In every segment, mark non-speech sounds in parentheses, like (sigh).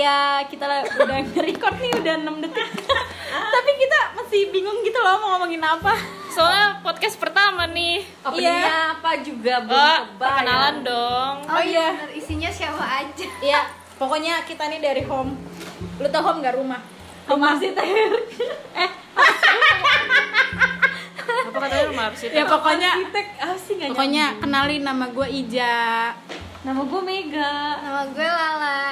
ya kita udah (laughs) nge-record nih udah 6 detik (laughs) tapi kita masih bingung gitu loh mau ngomongin apa Soalnya podcast pertama nih. Openingnya apa juga belum Oh, perkenalan dong. Oh, iya. bener. isinya siapa aja Iya, pokoknya kita nih dari home. Lu tau home gak rumah? Rumah sih (laughs) Eh, Apa katanya rumah arsitek? ya pokoknya Arsitek, ah sih nggak pokoknya kenalin nama gue Ija. Nama gue Mega. nama gue Lala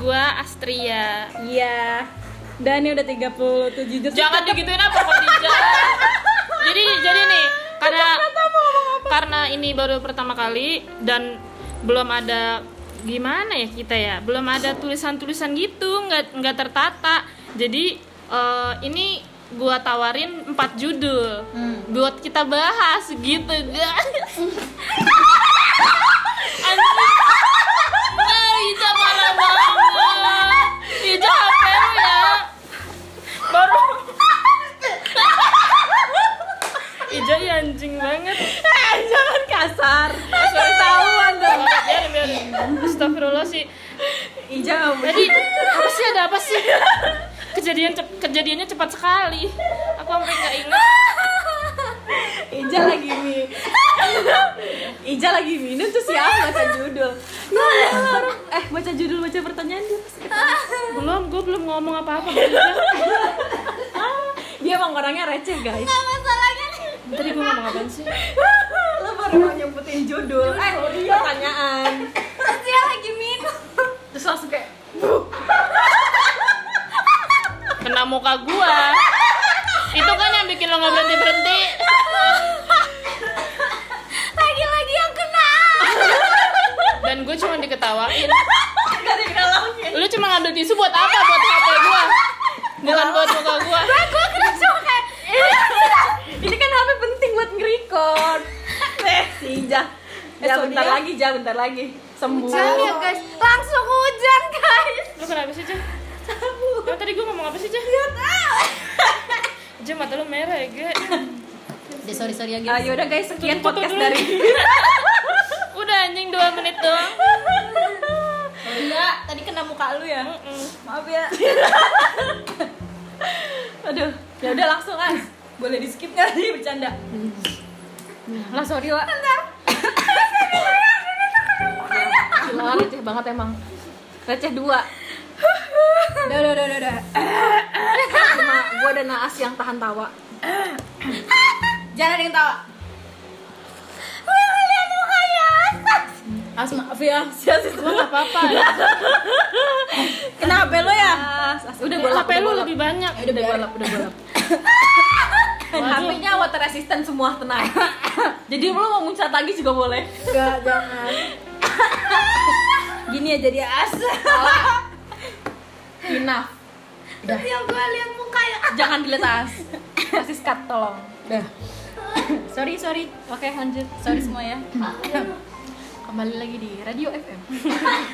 Gua Astria. Iya. Dan ini udah 37 juz. Jangan digituin apa kok (laughs) jadi jadi nih karena karena ini baru pertama kali dan belum ada gimana ya kita ya belum ada tulisan-tulisan gitu nggak nggak tertata jadi eh, ini gua tawarin empat judul buat kita bahas gitu guys (laughs) Ica parah banget Ica HP lu ya baru Ija ya anjing banget Eh, jangan kasar. Sorry Ketahuan dong. Biarin biarin Astagfirullah sih Ija nggak mau. Tadi apa sih ada apa sih Kejadian cep- kejadiannya cepat sekali Aku sampai nggak ingat Ija lagi mi. Ija lagi minum terus siapa baca judul. Ya Allah, orang- eh baca judul baca pertanyaan dia pasti. Belum, gue belum ngomong apa-apa Ija Dia emang orangnya receh guys. Nggak masalahnya nih Tadi gue ngomong apa sih Lo baru mau nyebutin judul. Eh pertanyaan. terus dia lagi minum Terus langsung kayak Kena muka gua Itu kan yang bikin lo nggak berhenti-berhenti lagi-lagi gue cuma diketawain (laughs) gak. Lu cuma ngambil tisu buat apa? Buat HP gua Bukan buat muka gua gue kena cuma kayak Ini kan HP penting buat nge-record. Eh, si Ija. Ya so bentar dia- lagi, Ja, bentar lagi. Sembuh. hujan ya guys langsung hujan guys Lu kenapa sih, Jah? Emang tadi gue ngomong apa sih, Jah? (laughs) Jah, mata lu merah ya, Ge Ya, sorry sorry ya Ah, yaudah guys, sekian podcast dari (laughs) anjing 2 menit doang Enggak, tadi kena muka lu ya. Mm-mm. Maaf ya. (laughs) Aduh, ya udah langsung As. Boleh di skip nggak sih bercanda? Lah sorry lah. Gila receh banget emang. Receh dua. Udah udah udah udah. udah. Cuma gue dan Naas yang tahan tawa. Jangan ada yang tawa. As maaf ya. Lu gak apa-apa ya Kena HP lu ya? Udah gue HP udah lu lebih banyak Udah gue lap, udah gue lap. HP-nya water resistant semua tenang. Jadi lu mau muncrat lagi juga boleh. Enggak, jangan. Gini aja dia as. (laughs) Enough. yang gue lihat mukanya Jangan dilihat As. Kasih skat tolong. Udah. sorry, sorry. Oke, lanjut. Sorry semua ya. Kembali lagi di Radio FM.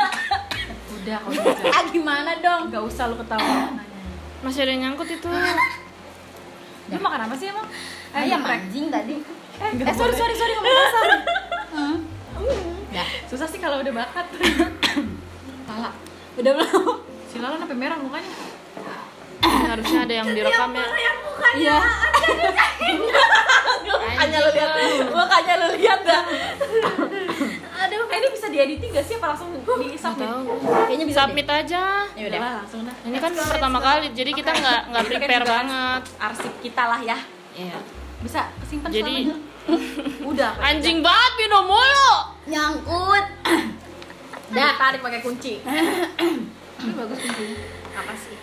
(laughs) Udah, kalau (laughs) gitu. Ah, gimana dong? Gak usah lu ketawa. Masih ada yang nyangkut itu Lu makan apa sih emang? Ayam geprek. anjing tadi. Eh, Eh, sorry, sorry, sorry, ngomong kasar. (laughs) Hmm. Ya, susah sih kalau udah bakat. Lala. Udah belum? Si sampai merah mukanya. Harusnya ada yang direkam ya Iya. Makanya lu lihat. Makanya lu lihat dah. Eh, ini bisa diediting gak sih apa langsung di Nggak submit? Kayaknya bisa. Submit aja Ya udah. Langsung dah. Ini kan pertama kali, jadi kita nggak nggak Ini kan prepare banget Arsip kita lah ya. Iya Bisa kesimpan Jadi (laughs) udah. anjing banget minum mulu nyangkut (clears throat) Dah, tarik pakai kunci. (clears throat) Ini bagus kunci. Apa sih?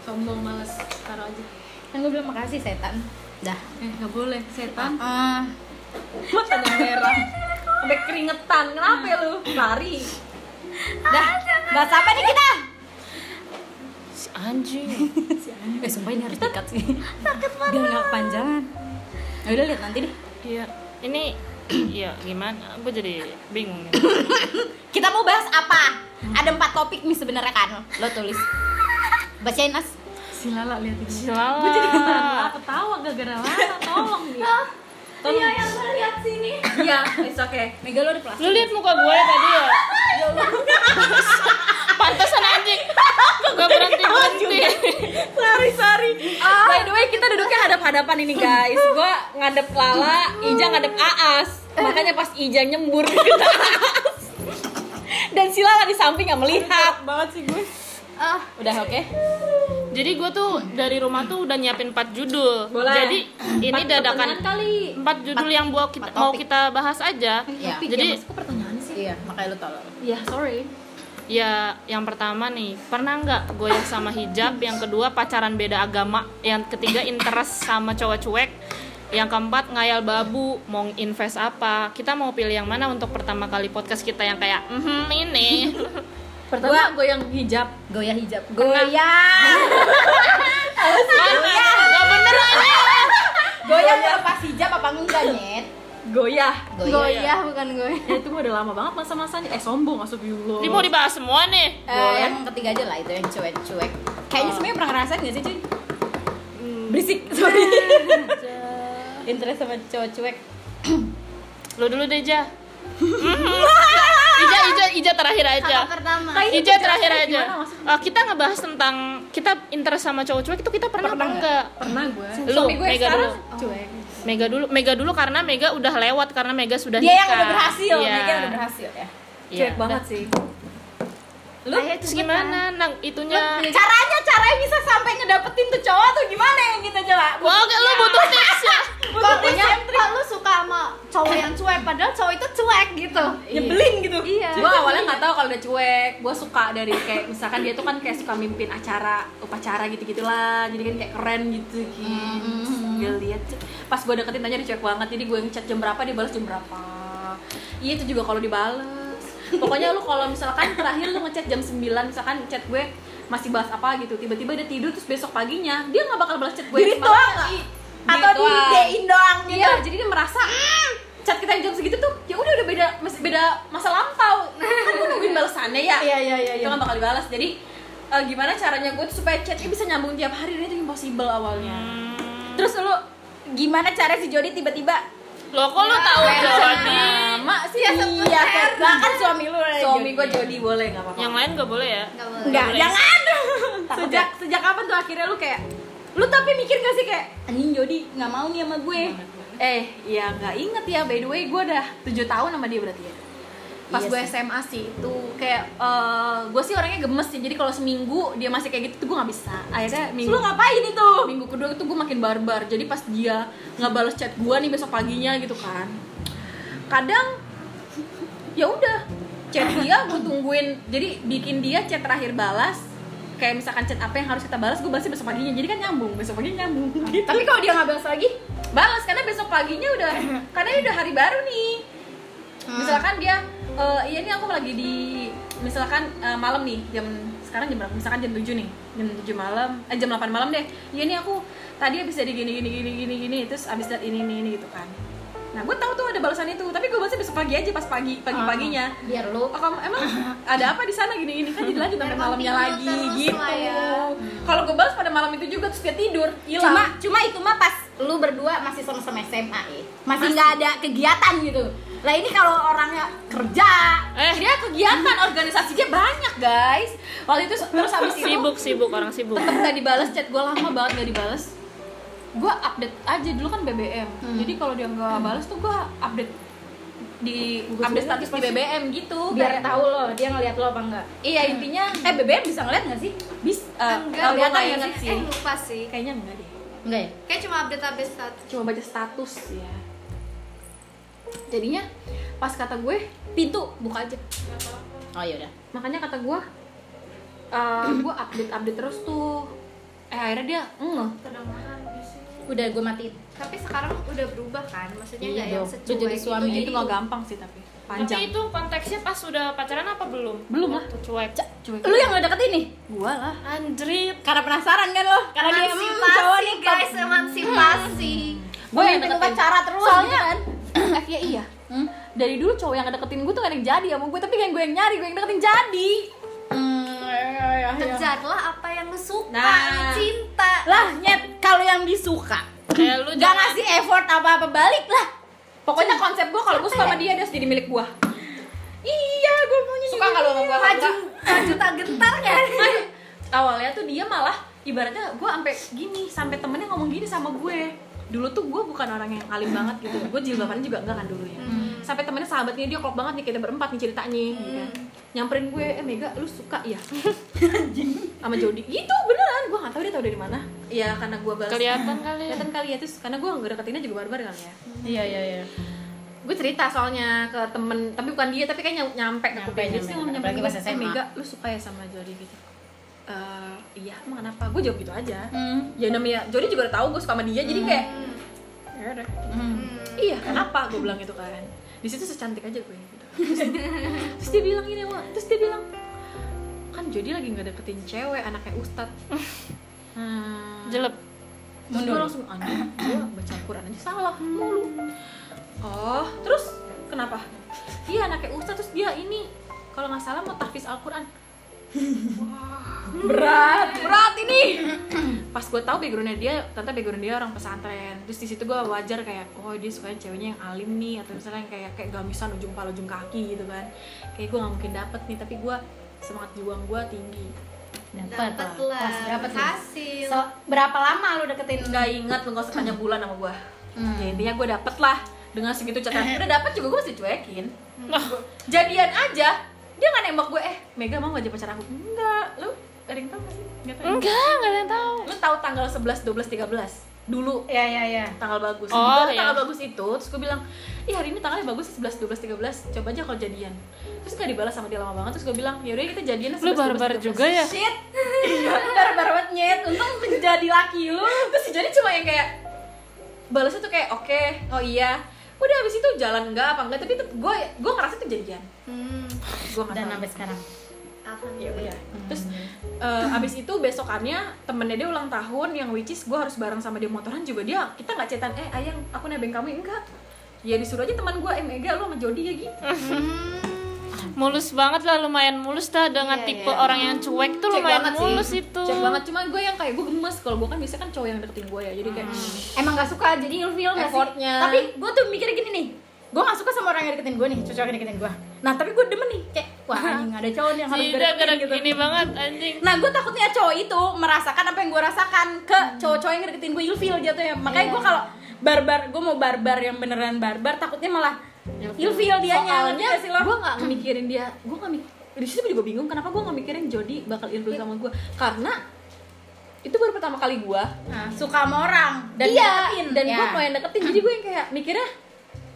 Sombong males taruh aja. Kan gue bilang makasih setan. Dah. Eh, nggak boleh setan. Ah. Matanya merah. Sampai keringetan. Kenapa ya lu? Lari. Dah. Bahas apa nih kita? (laughs) si anjing Eh, sumpah ini harus dikat sih. Sakit banget. Biar nggak kepanjangan. Ya udah lihat nanti deh. iya ini (clears throat) iya gimana gue jadi bingung nih. (coughs) Kita mau bahas apa? Ada empat topik nih sebenarnya kan. Lo tulis. Bacain as. Si Lala lihat ini. si Lala Gue jadi ketawa ketawa gara-gara Lala. Tolong nih. (laughs) iya yang lihat sini. Iya, it's okay. Mega lo di plastik. lu lihat muka gue tadi ya? Pantesan anjing. Gak berhenti berhenti. sorry sorry. By the way kita duduknya hadap-hadapan ini guys. Gue ngadep Lala Ija ngadep Aas. Makanya pas Ija nyembur ke Aas dan si Lala di samping nggak melihat. Banget sih gue Ah, udah oke Jadi gue tuh dari rumah tuh udah nyiapin 4 judul. Boleh. Jadi ini dadakan kali 4 judul yang mau kita, empat mau kita bahas aja. Iya. Jadi kok pertanyaan sih Iya, makanya lu tolong. ya sorry ya yang pertama nih pernah nggak goyah sama hijab? Yang kedua pacaran beda agama. Yang ketiga interest sama cowok cuek. Yang keempat ngayal babu mau invest apa? Kita mau pilih yang mana untuk pertama kali podcast kita yang kayak mhm ini. (laughs) pertama gue yang hijab Goyah hijab. goyang. Mana? (laughs) Gak bener. Goyah lepas hijab apa enggak, Nyet? goyah Goyah bukan goyah. ya itu udah lama banget masa-masanya eh sombong astagfirullah Ini mau dibahas semua nih. Eh, yang ketiga aja lah itu yang cuek-cuek. kayaknya semuanya pernah ngerasain gak sih cuy berisik (laughs) sorry interest sama cowok cuek Lu dulu deh, Ja. (laughs) Ija, Ija, Ija terakhir aja. Apa pertama? Ija terakhir aja. Eh, kita ngebahas tentang kita interest sama cowok cuek itu kita pernah, apa enggak? pernah gue Lu, gue Mega sekarang dulu. cuek Mega dulu, Mega dulu karena Mega udah lewat karena Mega sudah Dia yang nikah. udah berhasil, Iya. Mega udah berhasil ya. Iya, cuek banget sih Lu terus gimana nang itunya? Caranya caranya bisa sampai ngedapetin tuh cowok tuh gimana yang kita coba? Wah, oke, lu butuh tips ya. (laughs) Pokoknya kok lu suka sama cowok yang cuek padahal cowok itu cuek gitu. nyebelin gitu. Iya. gue awalnya nggak tahu kalau dia cuek. Gue suka dari kayak misalkan dia tuh kan kayak suka mimpin acara upacara gitu gitulah jadi kan kayak keren gitu gitu gue lihat pas gue deketin tanya dia cuek banget. Jadi gue ngechat jam berapa dia balas jam berapa. Iya itu juga kalau dibales pokoknya lu kalau misalkan terakhir lu ngechat jam 9 misalkan chat gue masih bahas apa gitu tiba-tiba dia tidur terus besok paginya dia nggak bakal balas chat gue nggak? i- Atau di doang. in doang gitu. Iya, jadi dia merasa chat kita yang jam segitu tuh ya udah udah beda masih beda masa lampau. Kan gue nungguin balasannya ya. Iya, iya, iya, Itu iya. kan bakal dibalas. Jadi eh, gimana caranya gue supaya chatnya bisa nyambung tiap hari dan itu impossible awalnya. Terus lu gimana cara si Jody tiba-tiba Lo kok lu tahu Jody? Sama sih Iya, iya, lah kan suami lu lah, Suami gue Jody boleh nggak apa-apa. Yang lain gak boleh ya? Enggak boleh. Enggak, jangan. sejak sejak kapan tuh akhirnya lu kayak lu tapi mikir gak sih kayak anjing Jody nggak mau nih sama gue eh ya nggak inget ya by the way gue udah tujuh tahun sama dia berarti ya pas Iya gue. SMA sih itu kayak eh, gue sih orangnya gemes sih. Jadi kalau seminggu dia masih kayak gitu tuh gue nggak bisa. Akhirnya minggu Lu ngapain itu? minggu kedua itu gue makin barbar. Jadi pas dia nggak balas chat gue nih besok paginya gitu kan. Kadang ya udah chat dia gue tungguin. Jadi bikin dia chat terakhir balas kayak misalkan chat apa yang harus kita balas gue balasnya besok paginya. Jadi kan nyambung besok paginya nyambung. Gitu. (laughs) Tapi kalau dia nggak balas lagi, balas karena besok paginya udah karena ini udah hari baru nih. Misalkan dia eh, iya nih aku lagi di misalkan eh, malam nih jam sekarang jam berapa misalkan jam 7 nih jam 7 malam eh jam 8 malam deh iya nih aku tadi habis dari gini gini gini gini gini terus habis dari ini ini ini gitu kan nah gue tahu tuh ada balasan itu tapi gue balasnya besok pagi aja pas pagi pagi paginya biar lu Oh, kamu emang ada apa di sana gini gini kan jadi lanjut sampai malamnya lagi gitu. ya. Kalau gue balas pada malam itu juga terus dia tidur, hilang. cuma cuma itu mah pas lu berdua masih sama-sama SMA ya. Masih nggak ada kegiatan gitu. Lah ini kalau orangnya kerja, Eh, dia kegiatan organisasi dia banyak guys. Waktu itu terus habis itu sibuk sibuk orang sibuk. tetap nggak dibalas chat gue lama banget nggak dibalas. Gue update aja dulu kan BBM. Jadi kalau dia nggak balas tuh gue update di update status di BBM gitu. biar Kayak- tahu lo dia ngeliat lo apa enggak. Iya intinya Eh BBM bisa ngeliat nggak sih? bis uh, Enggak, gue nggak inget sih. Eh, lupa sih. Kayaknya enggak deh. Enggak ya? Kayak cuma update-update status. Cuma baca status ya. Jadinya pas kata gue pintu buka aja. Oh ya udah. Makanya kata gue uh, (clears throat) gue update update terus tuh. Eh akhirnya dia ngeh. Udah gue matiin. Tapi sekarang udah berubah kan? Maksudnya Iya nggak yang dong. secuek Udah jadi gitu. suami. Itu Jadi- nggak gampang sih tapi Tapi panjang. itu konteksnya pas udah pacaran apa belum? Belum lah. Cuek. Cuek. Lu yang ngedeketin nih? gua lah. Anjrit. Karena penasaran kan lo? Karena dia hmm, cowok nih guys, emansipasi. Gue yang deketin. upacara terus Soalnya gitu kan? Eh iya iya. Hmm? Dari dulu cowok yang ngedeketin gue tuh gak ada yang jadi sama gue Tapi yang gue yang nyari, gue yang deketin jadi Hmm, ya, ya, ya. Kejarlah apa yang lu suka, Nah. cinta. Lah nyet kalau yang disuka Kayak lu Gak jangan ngasih effort apa-apa balik lah Pokoknya konsep gue kalau gue suka sama dia, dia harus jadi milik gue iya gue maunya suka lu sama dia. gue maju maju tak gentar kan (laughs) awalnya tuh dia malah ibaratnya gue sampai gini sampai temennya ngomong gini sama gue dulu tuh gue bukan orang yang alim banget gitu. Gue jilbabannya juga enggak kan dulu ya sampai temennya sahabatnya dia klop banget nih kita berempat nih ceritanya gitu kan. Nyamperin gue eh Mega lu suka ya? Sama Jody. Gitu beneran. Gue nggak tahu dia tahu dari mana. Ya karena gue balas kelihatan kali ya. Kelihatan kali ya. Terus karena gue nggak deketinnya juga barbar kali ya. Iya iya iya. Gue cerita soalnya ke temen tapi bukan dia tapi kayak nyam- nyampe ke Nyampe, kuping dia nyampe. sih ngomong nyampe Apalagi ke pas gue, eh Eh, iya emang kenapa? Gue jawab gitu aja. Hmm. ya namanya Jody juga udah tahu gue suka sama dia jadi kayak ya udah. Hmm. iya kenapa? Gue bilang gitu kan. Di situ secantik aja gue gitu. Terus, (laughs) terus dia bilang gini Wak. terus dia bilang kan Jody lagi nggak deketin cewek anaknya Ustad hmm. (laughs) jelek. Terus gue langsung anjing, gue baca Al-Quran aja salah mulu Oh, terus kenapa? Iya anaknya Ustaz, terus dia ini kalau nggak salah mau tahfiz Al-Quran berat. Berat ini! Pas gue tahu backgroundnya dia, ternyata background dia orang pesantren. Terus di situ gue wajar kayak, oh dia sukanya ceweknya yang alim nih Atau misalnya yang kayak, kayak gamisan ujung pala ujung kaki gitu kan. Kayak gue nggak mungkin dapet nih, tapi gue semangat juang gue tinggi. Dapat Dapet lah. lah. Pas dapat Hasil. so, berapa lama lu deketin? Nggak inget lu gak usah tanya bulan sama gue Hmm. ya intinya gue dapet lah dengan segitu catatan. (laughs) Udah dapet juga gue masih cuekin. Jadian aja dia nggak nembak gue eh Mega mau gak jadi pacar aku? Enggak lu ada yang gak sih? Nggak tahu enggak nggak ada yang tahu. Lu tahu tanggal 11 12 13 dulu. Ya ya ya tanggal bagus. Oh, iya. tanggal bagus itu? Terus gue bilang ih hari ini tanggalnya bagus 11 12 13 coba aja kalau jadian. Terus gak dibalas sama dia lama banget. Terus gue bilang ya udah kita jadian lu barbar juga ya? Shit. Barbar banget nyet. Untung menjadi laki lu. Terus Jody cuma yang kayak balasnya tuh kayak oke oh iya. Udah habis itu jalan enggak apa enggak tapi gue gue ngerasa itu jadian Hmm. gue dan sampai sekarang. Ya udah terus eh, abis itu besokannya temennya dia ulang tahun yang which is gue harus bareng sama dia motoran juga. Dia kita nggak cetan eh ayang aku nebeng kamu. Enggak. Ya disuruh aja teman gue eh Mega lu sama Jody ya gitu mulus banget lah lumayan mulus dah dengan Iya, tipe iya. orang yang cuek tuh Cek lumayan banget sih. mulus itu. Cek banget. Cuma gue yang kayak gue gemes. Kalau gue kan biasanya kan cowok yang deketin gue ya. Jadi kayak emang gak suka? Jadi ilfeel gak sih? Effortnya. tapi gue tuh mikirnya gini nih gue gak suka sama orang yang deketin gue nih cocok yang deketin gue nah tapi gue demen nih kayak wah (laughs) anjing ada cowok yang harus deketin gitu. ini banget anjing. Nah gue takutnya cowok itu merasakan apa yang gue rasakan ke cowok-cowok yang deketin gue ilfeel jatuhnya. Makanya gue kalau barbar, gue mau barbar yang beneran barbar takutnya malah ilfeel dianya. Soalnya gak gue nggak mikirin dia gue nggak mik di situ gue juga bingung kenapa gue nggak mikirin Jody bakal ilfil sama gue karena itu baru pertama kali gue Nah, suka sama orang dan iya deketin. dan Ya. gue mau yang deketin jadi gue yang kayak mikirnya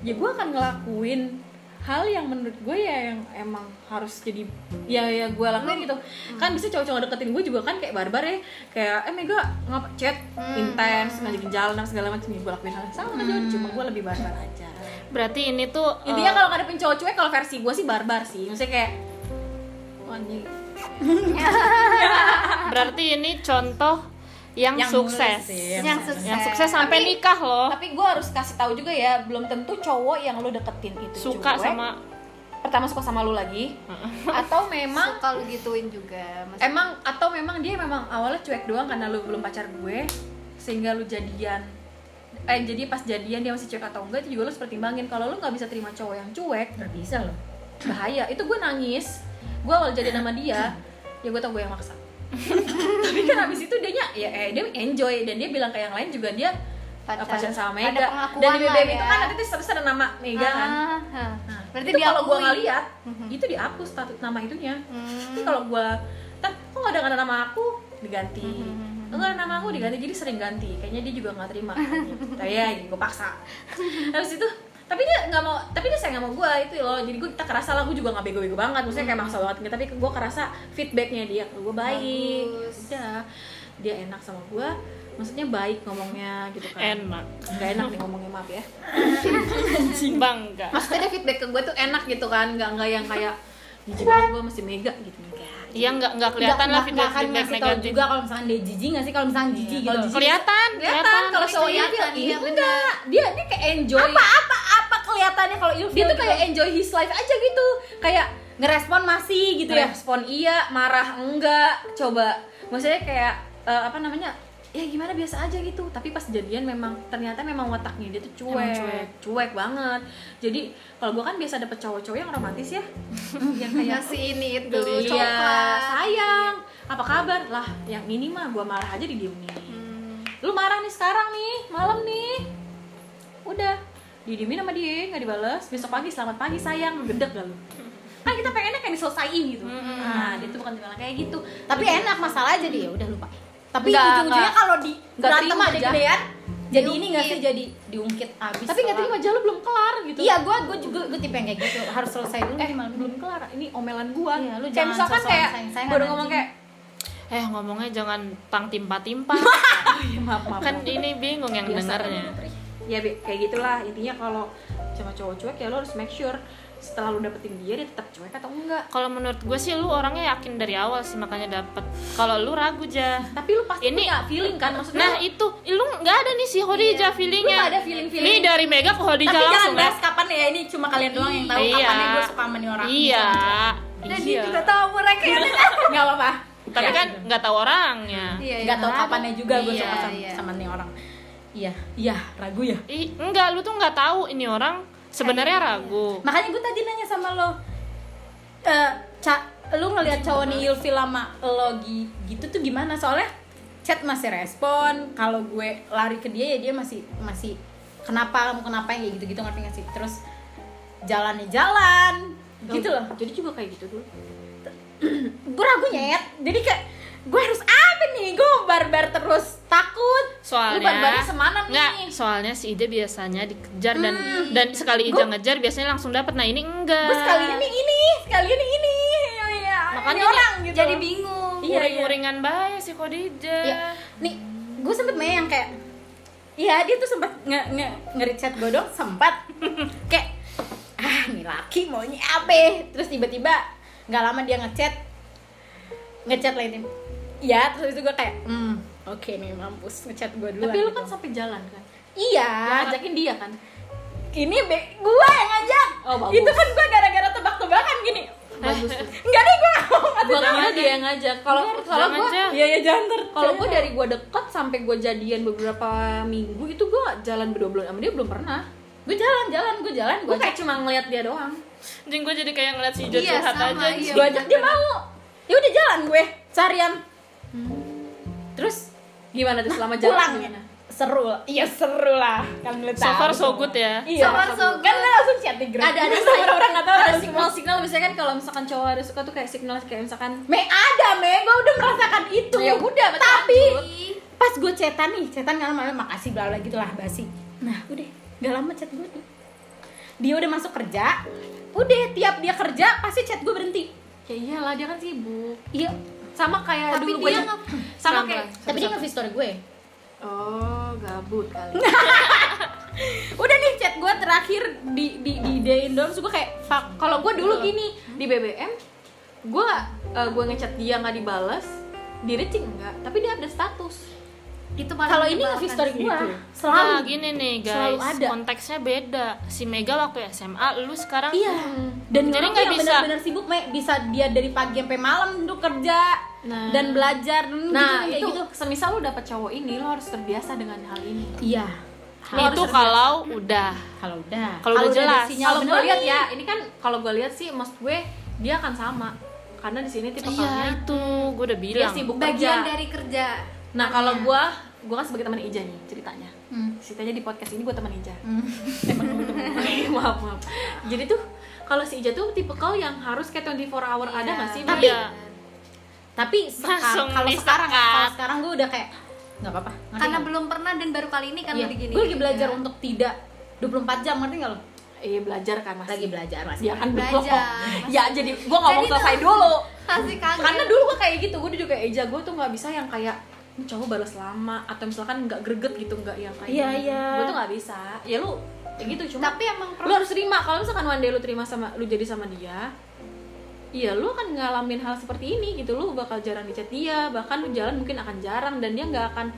ya gue akan ngelakuin hal yang menurut gue ya yang emang harus jadi ya ya gue lakuin gitu. Kan bisa cowok-cowok deketin gue juga kan kayak barbar ya. Kayak eh Mega ngapa chat intens ngajakin jalan dan segala macam. Ya gue lakuin hal yang sama aja cuma gue lebih barbar aja. Berarti ini tuh intinya eh, kalau ngadepin cowok cuek kalau versi gue sih barbar sih. Maksudnya kayak "Oh, anjing (laughs) berarti ini contoh yang, Yang sukses sih, Yang sukses. yang sukses sampai Tapi- nikah loh tapi gue harus kasih tahu juga ya belum tentu cowok yang lo deketin itu suka cuek. sama pertama suka sama lu lagi (laughs) atau memang Suka lu gituin juga. Mas. emang atau memang dia memang awalnya cuek doang karena lu belum pacar gue sehingga lu jadian eh jadi pas jadian dia masih cuek atau enggak itu juga lu harus pertimbangin kalau lu nggak bisa terima cowok yang cuek Gak bisa loh bahaya itu gue nangis gue awal jadian (laughs) sama dia ya gue tau gue yang maksa tapi kan abis itu dia ya eh, dia enjoy dan dia bilang ke yang lain juga dia Pacar- pacaran sama Mega dan di BBM ya. itu kan nanti status ada nama Mega kan Ah, ah. Nah, Berarti itu kalau gue nggak lihat Mhm. itu dihapus status nama itunya Hmm. tapi kalau gue kan kok nggak ada nggak ada nama aku diganti Mhm. enggak ada nama aku diganti jadi sering ganti kayaknya dia juga nggak terima (laughs) tapi ya gue paksa habis itu tapi dia nggak mau tapi dia sayang sama gue itu loh. Jadi gue kita kerasa lah gue juga nggak bego-bego banget. Maksudnya kayak maksa banget. Tapi gue kerasa feedbacknya dia. Ke gue baik Bagus. udah. Dia enak sama gue maksudnya baik ngomongnya gitu kan. Enak. Nggak enak nih ngomongnya maaf ya. (laughs) Bangga. Maksudnya dia feedback ke gue tuh enak gitu kan. Nggak nggak yang kayak jijik banget gue masih mega gitu enggak iya nggak nggak kelihatan lah Nggak- feedback nggak akan ngasih tahu juga kalau misalkan dia jijik gak sih? Kalau misalkan jijik gitu. jijik- kelihatan kelihatan. kalau iya, iya enggak. Dia dia kayak enjoy. Apa apa apa kelihatannya kalau ilfil dia tuh gitu? kayak enjoy his life aja gitu. Kayak ngerespon masih gitu ya respon iya marah enggak. Coba maksudnya kayak eh, apa namanya ya gimana biasa aja gitu tapi pas jadian memang ternyata memang wataknya dia tuh cuek Emang cuek. cuek banget jadi kalau gue kan biasa dapet cowok-cowok yang romantis ya (laughs) yang kayak ngasih ini itu Iya, coklat sayang. Apa kabar? Lah, yang ini mah gua marah aja didiemin. Lu marah nih sekarang nih, malam nih. Udah, didiemin sama dia, nggak dibales. Besok pagi selamat pagi sayang, gedek gak lu? (laughs) Kan kita pengennya kayak diselesain gitu. Nah, dia tuh bukan tipe kayak gitu. tapi enak masalah jadi ya udah lupa tapi ujung-ujungnya kalau di Nggak terima aja. gedean jadi ini nggak sih jadi diungkit abis Tapi nggak terima aja lu belum kelar gitu. iya gue gue juga gue tipe yang kayak gitu harus selesai dulu Eh, gimana belum kelar. Ini omelan gua. Iya, lu kayak misalkan kayak udah ngomong kayak eh ngomongnya jangan tang timpa-timpa oh, (laughs) iya, maaf maaf. kan ini bingung yang dengarnya ya kayak gitulah intinya kalau sama cowok cuek ya lo harus make sure setelah lu dapetin dia dia tetap cuek atau enggak? Kalau menurut gue sih lu orangnya yakin dari awal sih makanya dapet. Kalau lu ragu aja tapi lu pasti Ini- punya feeling kan maksudnya nah itu. Lu nggak ada nih si Khadijah feelingnya. Lu ada feeling-feeling. nih dari Mega ke Khadijah tapi jangan langsung ya bahas kapan ya ini cuma kalian doang yang tahu Iya. kapannya gue suka sama nih orang. Iya. Dan iya. dia juga tahu mereka (laughs) nggak apa-apa. Tapi kan nggak tahu orangnya. Iya nggak tahu kapannya juga gue Iya, suka sama, iya. sama nih orang. Iya iya ragu ya. Ih, enggak lu tuh nggak tahu ini orang sebenarnya ragu. Makanya gue tadi nanya sama lo eh ca lu ngelihat cowok nih ilfil sama lo gi- gitu tuh gimana? Soalnya chat masih respon kalau gue lari ke dia ya dia masih masih kenapa kamu kenapa yang kayak gitu gitu ngerti gak sih? Terus jalannya jalan gitu loh. jadi juga kayak gitu dulu gue ragu nyet. Jadi kayak gue harus apa nih gue barbar terus. Takut. Soalnya Lu barbarnya semana nih? nggak soalnya si Ide biasanya dikejar dan dan sekali Ida ngejar biasanya langsung dapat nah ini enggak. Gue sekalian nih ini sekalian nih ini. Ya, ya, Makanya ini orang gitu. jadi bingung. Iya, iya. uring-uringan bae si Khadijah Iya. Nih, gue sempet main yang kayak Iya, dia tuh sempet nge nge nge-chat gue dong, sempat (laughs) kayak ah, nih laki maunya apa? Terus tiba-tiba nggak lama dia ngechat ngechat lain Iya, terus itu gue kayak hmm, oke nih mampus ngechat gue dulu. tapi lu kan sampai jalan kan Iya, yang ngajakin dia kan ini be gue yang ngajak. Oh, bagus. Itu kan gue gara-gara tebak-tebakan gini. bagus tuh (laughs) Enggak deh gue nggak mau gua kira dia yang ngajak kalau kalau jangan gua aja. Iya ya jangan ter. kalau gue dari gue deket sampai gue jadian beberapa minggu itu gue jalan berdua sama dia belum pernah gue jalan jalan gue jalan gue gue kayak cuma ngeliat dia doang Jing gue jadi kayak ngeliat si Ijo Iya, sama, aja iya. gue ajak dia mau ya udah jalan gue carian terus gimana tuh selama jalan pulang gimana? seru lah. Iya seru lah. Kan lu so far so good ya. Iya. So far so good. kan langsung chat di grup. Ada ada Sama orang nggak tahu ada signal signal misalkan kalau misalkan cowok ada suka tuh kayak signal kayak misalkan me ada me. Gue udah merasakan itu. Ya udah, tapi lanjut. pas gue chatan nih chatan nggak lama makasih bla bla gitu lah basi. Nah udah nggak lama chat gue tuh. Dia udah masuk kerja udah tiap dia kerja pasti chat gue berhenti. Ya iyalah dia kan sibuk. Iya sama kayak Tapi dulu gue dia nge- sama kayak tapi dia nge story gue. Oh gabut kali. (laughs) Udah nih chat gue terakhir di di di idein dong terus gue kayak fuck. Kalau gue dulu gini di BBM gue uh, gue ngechat dia nggak dibalas di reaching enggak tapi dia update status itu kalau ini nge story Gitu. selalu Nah gini nih Selalu guys, ada. konteksnya beda. Si Mega waktu SMA, lu sekarang iya. Dan Jadi nggak bisa- benar-benar sibuk me bisa dia dari pagi sampai malam tuh kerja Nah. dan belajar. Dan nah gitu, kayak itu gitu. semisal lu dapet cowok ini lo harus terbiasa dengan hal ini. Iya. Harus itu terbiasa. kalau udah. kalau udah. Kalau udah jelas. kalau gue lihat ya ini kan kalau gue lihat sih maksud gue dia akan sama. Karena di sini tipe Iya itu, gue udah dia bilang. sibuk bagian kerja. dari kerja nah kalau gue gue kan sebagai teman Ija nih ceritanya. Hmm. ceritanya di podcast ini gue teman Ija. Hmm. (laughs) maaf maaf. Jadi tuh kalau si Ija tuh tipe kau yang harus kayak 24 hour ada Iya. nggak sih? Tapi- Iya. tapi sekarang kalau sekarang kalau sekarang gue udah kayak nggak apa-apa. Karena nggak? belum pernah dan baru kali ini kan iya, begini. Gue lagi belajar untuk tidak 24 jam ngerti nggak lo? Iya belajar kan masih. Lagi belajar masih. Ya kan Belajar, (laughs) ya jadi gue nggak mau Jadi selesai dulu. (laughs) Kasih kaget karena dulu gue kayak gitu gue juga kayak Eja gue tuh nggak bisa yang kayak ini cowok balas lama atau misalkan nggak greget gitu nggak yang kayak Iya, gini. iya. gue tuh nggak bisa ya lu kayak gitu cuma tapi emang lu harus terima kalau misalkan one day lu terima sama lu jadi sama dia Iya, lu akan ngalamin hal seperti ini gitu. Lu bakal jarang dicat dia, bahkan lu jalan mungkin akan jarang dan dia nggak akan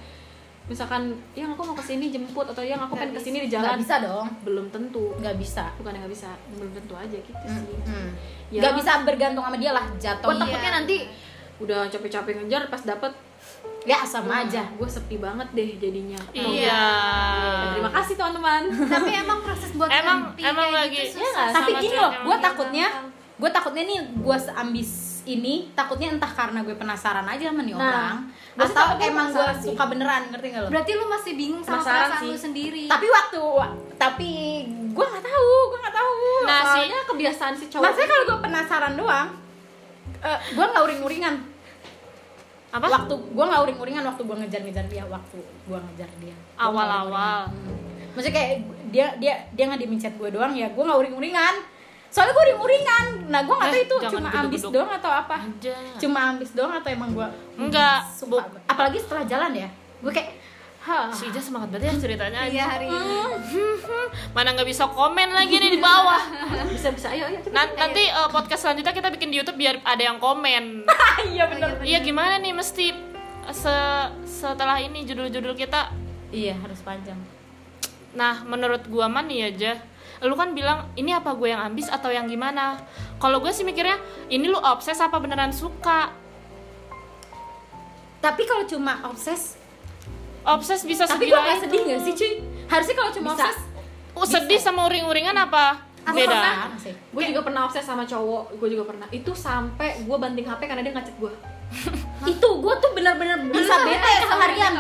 misalkan yang aku mau ke sini jemput atau yang aku pengen ke sini di nggak jalan bisa dong belum tentu nggak bisa bukan nggak bisa belum tentu aja gitu sih Hmm. Ya. nggak bisa bergantung sama dia lah jatuh takutnya Iya. nanti udah capek-capek ngejar pas dapet ya sama aja gue sepi banget deh jadinya Iya. terima kasih teman-teman Tapi emang proses buat Emang- ganti emang kayak lagi- gitu susah. nggak? tapi sama gini loh gue takutnya gue takutnya nih gue seambis ini takutnya entah karena gue penasaran aja sama nih Nah, orang atau emang gue suka beneran ngerti gak lo Berarti lu masih bingung sama Penasaran perasaan sih. lu sendiri. tapi waktu tapi gue nggak tahu gue nggak tahu Nah, si soalnya kebiasaan si cowok maksudnya kalau gue penasaran doang eh, gue nggak uring-uringan apa? waktu gue nggak uring-uringan waktu gue ngejar-ngejar dia waktu gue ngejar dia Awal-awal. maksudnya kayak dia dia dia nggak chat gue doang ya gue nggak uring-uringan soalnya gue uring-uringan nah gue nggak tahu Eh, itu jangan cuma ambis doang atau apa Aja. cuma ambis doang atau emang gue Enggak. apalagi setelah jalan ya gue kayak Ija semangat banget ya ceritanya Iya aja. hari ini. (laughs) Mana nggak bisa komen lagi nih di bawah. (laughs) bisa bisa ayo ayo cepet. Nanti eh, podcast selanjutnya kita bikin di YouTube biar ada yang komen. (laughs) iya bener Iya gimana nih mesti se setelah ini judul-judul kita. iya harus panjang Nah menurut gua mah nih aja. Lu kan bilang ini apa gue yang ambis atau yang gimana? Kalau gue sih mikirnya ini lu obses apa beneran suka? tapi kalau cuma obses Obses bisa tapi gue segila gak itu. sedih gak sih cuy? Harusnya kalau cuma Bisa. obses Oh, sedih sama uring-uringan apa? Aku Beda. gue juga pernah obses sama cowok. Gue juga pernah. Itu sampai gue banting hp karena dia ngechat gue (laughs) itu gue tuh bener-bener bisa bete seharian.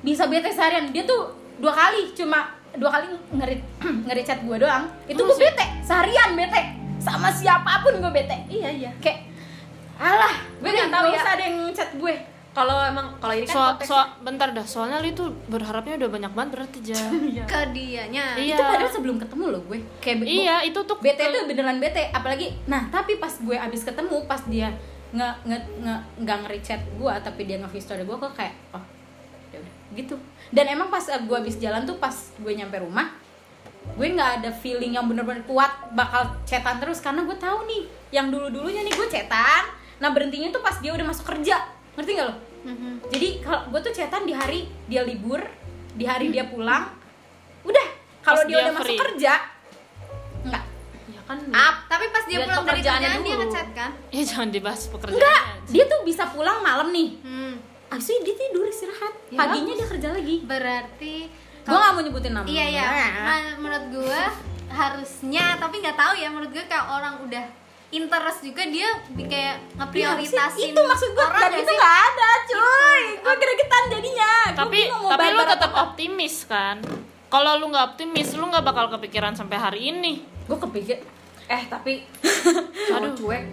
bisa bete seharian. Dia tuh dua kali cuma dua kali ngerit (clears throat) ngerit chat gue doang. Itu gue bete. Seharian bete. Sama siapa pun gue bete. Iya iya. Kayak alah Gue nggak tahu ya. ada yang chat gue kalau emang kalau ini kan So, konteks so, bentar dah, soalnya lu itu berharapnya udah banyak banget berarti Ja. (laughs) Ke dianya. iya. itu padahal sebelum ketemu loh gue kayak Iya, itu tuh bete tuh beneran bete apalagi nah tapi pas gue abis ketemu pas dia nge nge nge nggak nge-chat gue tapi dia nge story gue kok kayak oh ya gitu dan emang pas uh, gue abis jalan tuh pas gue nyampe rumah gue nggak ada feeling yang bener-bener kuat bakal chatan terus karena gue tahu nih yang dulu dulunya nih gue chatan nah berhentinya tuh pas dia udah masuk kerja ngerti gak lo Mhm. jadi kalau gue tuh chatan di hari dia libur di hari dia pulang udah kalau dia, dia udah masuk kerja enggak ya kan up Tapi pas dia pulang dari kerjaan dia ngechat kan? Ya jangan dibahas pekerjaan. enggak dia tuh bisa pulang malam nih Hmm. abis itu dia tidur istirahat Ya, paginya dia kerja lagi Berarti gue gak mau nyebutin nama Iya iya. (laughs) Nah. Menurut gue harusnya tapi nggak tahu ya menurut gue kalau orang udah interest juga dia bi- kayak Iya, ngeprioritasin itu maksud gue orang dan nggak itu sih? gak ada cuy gue gregetan jadinya Gua Tapi mau tapi lu tetap apa. optimis kan? Kalau lu nggak optimis, lu nggak bakal kepikiran sampai hari ini. gue kepikir eh tapi (laughs) cowok cuek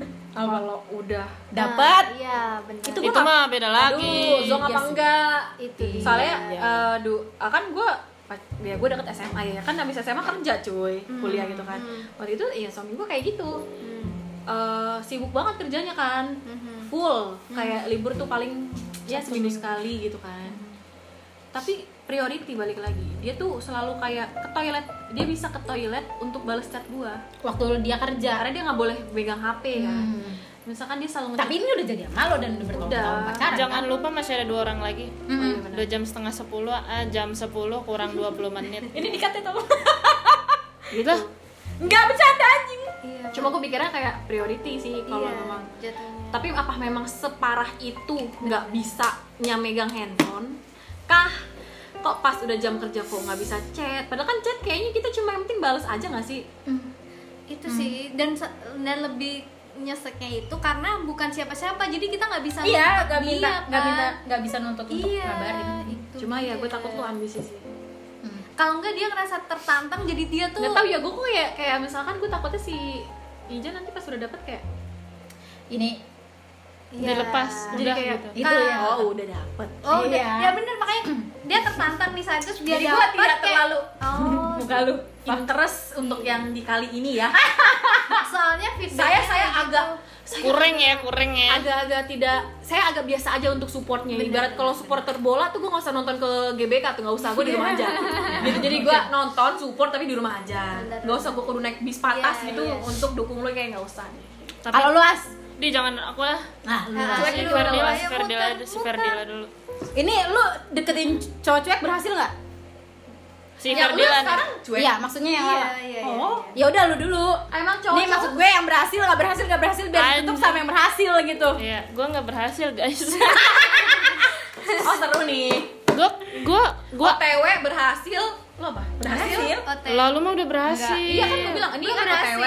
(laughs) kalau udah dapat iya benar Itu Itu, gua mah beda lagi. aduh zong Iya apa sih. enggak itu soalnya Iya. du ah, kan gue ya gue deket SMA ya kan habis SMA kerja cuy kuliah gitu kan. waktu itu ya suami gue kayak gitu. Hmm. Eh, sibuk banget kerjanya kan. Mhm. full kayak libur tuh paling ya seminggu sekali gitu kan. Tapi priority balik lagi dia tuh selalu kayak ke toilet. Dia bisa ke toilet untuk balas chat gua. Waktu dia kerja. Karena dia nggak boleh pegang HP kan. Hmm. Misalkan dia selalu tapi ini udah jadi sama lo dan udah bertahun-tahun pacaran Jangan kan? lupa masih ada dua orang lagi. Iya benar. Udah jam setengah sepuluh, ah, jam 10 kurang 20 menit. (laughs) ini dikatnya tau. Gitu. nggak bercanda anjing. Iya. Cuma gue pikirnya kayak priority sih kalau iya, memang. jatuhnya. Tapi apa memang separah itu nggak bisa megang handphone? Kah? Kok pas udah jam kerja kok nggak bisa chat? Padahal kan chat kayaknya kita cuma yang penting balas aja nggak sih? Itu sih. Dan dan lebih nyeseknya itu karena bukan siapa-siapa jadi kita nggak bisa iya nuntut nggak minta dia, nggak kan. minta nggak bisa nuntut untuk iya ngabarin itu cuma ya gue dia. takut tuh ambisi sih kalau enggak dia ngerasa tertantang jadi dia tuh nggak tahu ya gue kok kayak kayak misalkan gue takutnya si Ija nanti pas udah dapet kayak ini Iya. Dilepas. jadi Udah kayak gitu. itu ya oh udah dapet oh udah Iya. ya bener makanya dia tertantang nih saat itu biar jadi gue dapet tidak kayak- terlalu oh (laughs) muka lu interest untuk yang di kali ini ya (laughs) soalnya feedback saya saya agak Kurang ya, kurang ya. agak-agak tidak saya agak biasa aja untuk supportnya ibarat kalau supporter bola tuh gue nggak usah nonton ke GBK tuh nggak usah gue di rumah aja (laughs) gitu jadi gue nonton support tapi di rumah aja Bener. nggak usah gue kudu naik bis patas Iya, gitu iya. untuk dukung lo kayak nggak usah kalau lu as di jangan aku lah. nah lu Ah, As. Si dulu, Ferdila, si Ferdila, si. Ferdila dulu. ini lu deketin cowok cuek berhasil nggak Si ya Ferdila sekarang cuek iya maksudnya yang iya lama iya iya, Oh. iya. ya udah lu dulu emang cowok Nih maksud gue yang berhasil nggak berhasil nggak berhasil biar ditutup sama yang berhasil gitu. Iya, gue nggak berhasil guys. (laughs) Oh seru nih. gue gue gue OTW berhasil. Lo apa? Berhasil? Lalu mah udah berhasil Iya kan gue bilang ini kan OTW.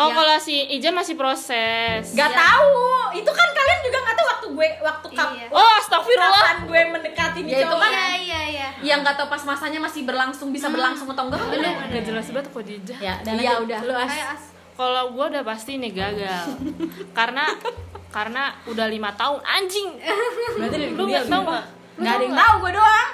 Oh Ya. kalau si Ija masih proses Gak tahu. Itu kan kalian juga gak tahu waktu gue waktu kap Iya. oh astagfirullah kapan gue mendekati nih Ya, itu kan- Iya iya iya. Yang nggak tahu pas masanya masih berlangsung bisa berlangsung atau enggak kan udah. Gak jelas banget kok Ija Ya, dan lanjut. udah. Lu as. As. kalau gue udah pasti nih gagal (laughs) karena karena udah lima tahun anjing Berarti dari lu nggak tahu Lu Gak ada yang tahu gue doang.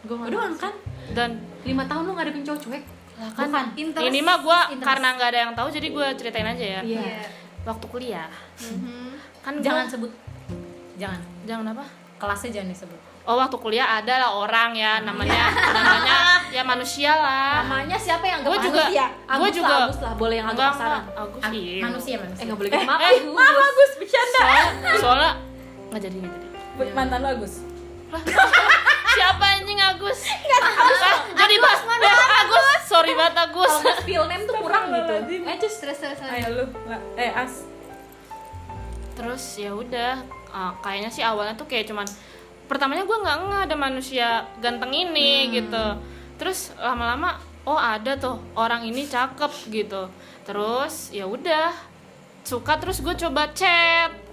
Gue doang kan. dan Lima tahun lu ngadepin cowok cuek. Lah kan Bukan. Interest. ini mah gue karena nggak ada yang tahu jadi gue ceritain aja ya Iya. Iya. waktu kuliah Mhm. kan gua- Jangan sebut. Jangan. jangan apa Kelasnya jangan disebut. oh waktu kuliah ada lah orang ya namanya namanya ya manusia lah Namanya siapa yang gue juga manusia? gue Agus juga lah, Agus lah, boleh yang agak enggak Agus Ang- iya manusia Eh manusia. nggak boleh gitu maaf. eh, Maaf Agus. bercanda. soalnya soalnya nggak jadi nggak jadi Mantan lo Agus. (laughs) siapa anjing Agus? Ah, jadi bahas mana (laughs) Agus sorry banget Agus. Kalau nggak spill name tuh kurang gitu. Eh just Terus terus terus. Ayo lu. Eh as. terus ya udah. Ah, kayaknya sih awalnya tuh kayak cuman pertamanya gue nggak nggak ada manusia ganteng ini gitu. Terus lama-lama oh ada tuh orang ini cakep gitu. Terus ya udah. Suka terus gue coba chat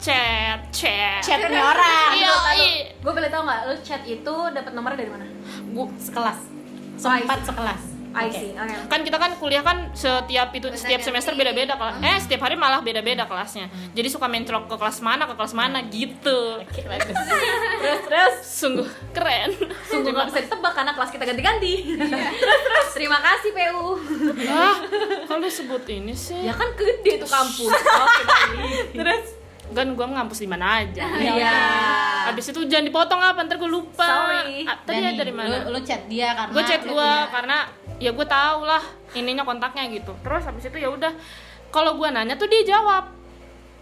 chat chat Chatnya orang. iya iya gue boleh tau nggak lu chat itu dapat nomor dari mana? Gue sekelas. Oh, Sempat sekelas. I see. Oke. kan kita kan kuliah kan setiap itu Gonta setiap ganti. semester beda-beda kelas eh setiap hari malah beda-beda kelasnya jadi suka mencolok ke kelas mana ke kelas mana gitu bagus. Terus terus sungguh keren sungguh nggak bisa ditebak karena kelas kita ganti-ganti. (laughs) terus terus terima kasih PU. ah kalau sebut ini sih Ya kan gede tuh kampus. (laughs) Oke baik. Terus kan gue ngampus di mana aja (laughs) Iya. Habis itu jangan dipotong apa ntar gue lupa. Sorry. Ah, tadi Dani, ya dari mana? Lu, lu chat dia karena Gue chat gue karena ya gue tau lah ininya kontaknya gitu. Terus habis itu ya udah kalau gue nanya tuh dia jawab.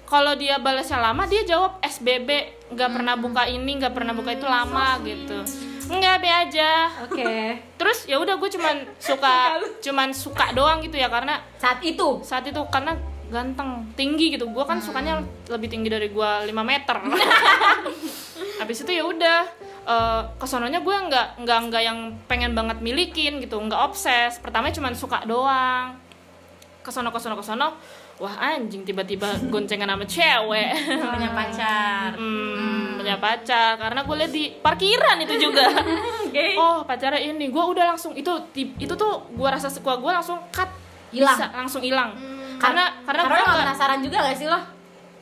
Kalau dia balasnya lama dia jawab SBB nggak pernah buka ini nggak pernah buka itu lama gitu. Enggak be aja. Oke. (laughs) Terus ya udah gue cuman suka cuman suka doang gitu ya karena saat itu saat itu karena ganteng tinggi gitu. Gue kan sukanya lebih tinggi dari gue 5 meter. (laughs) Habis itu ya udah eh, kesononya gue nggak nggak nggak yang pengen banget milikin gitu nggak obses. Pertama cuma suka doang. Kesono kesono kesono. Wah anjing tiba-tiba goncengan sama cewek. (laughs) Punya pacar. hmm, punya pacar. Karena gue liat di parkiran itu juga. (laughs) Oh pacarnya ini. Gue udah langsung itu itu tuh gue rasa sekuat gue langsung cut. Hilang. Langsung hilang karena karena, Karena gue penasaran juga gak sih lo?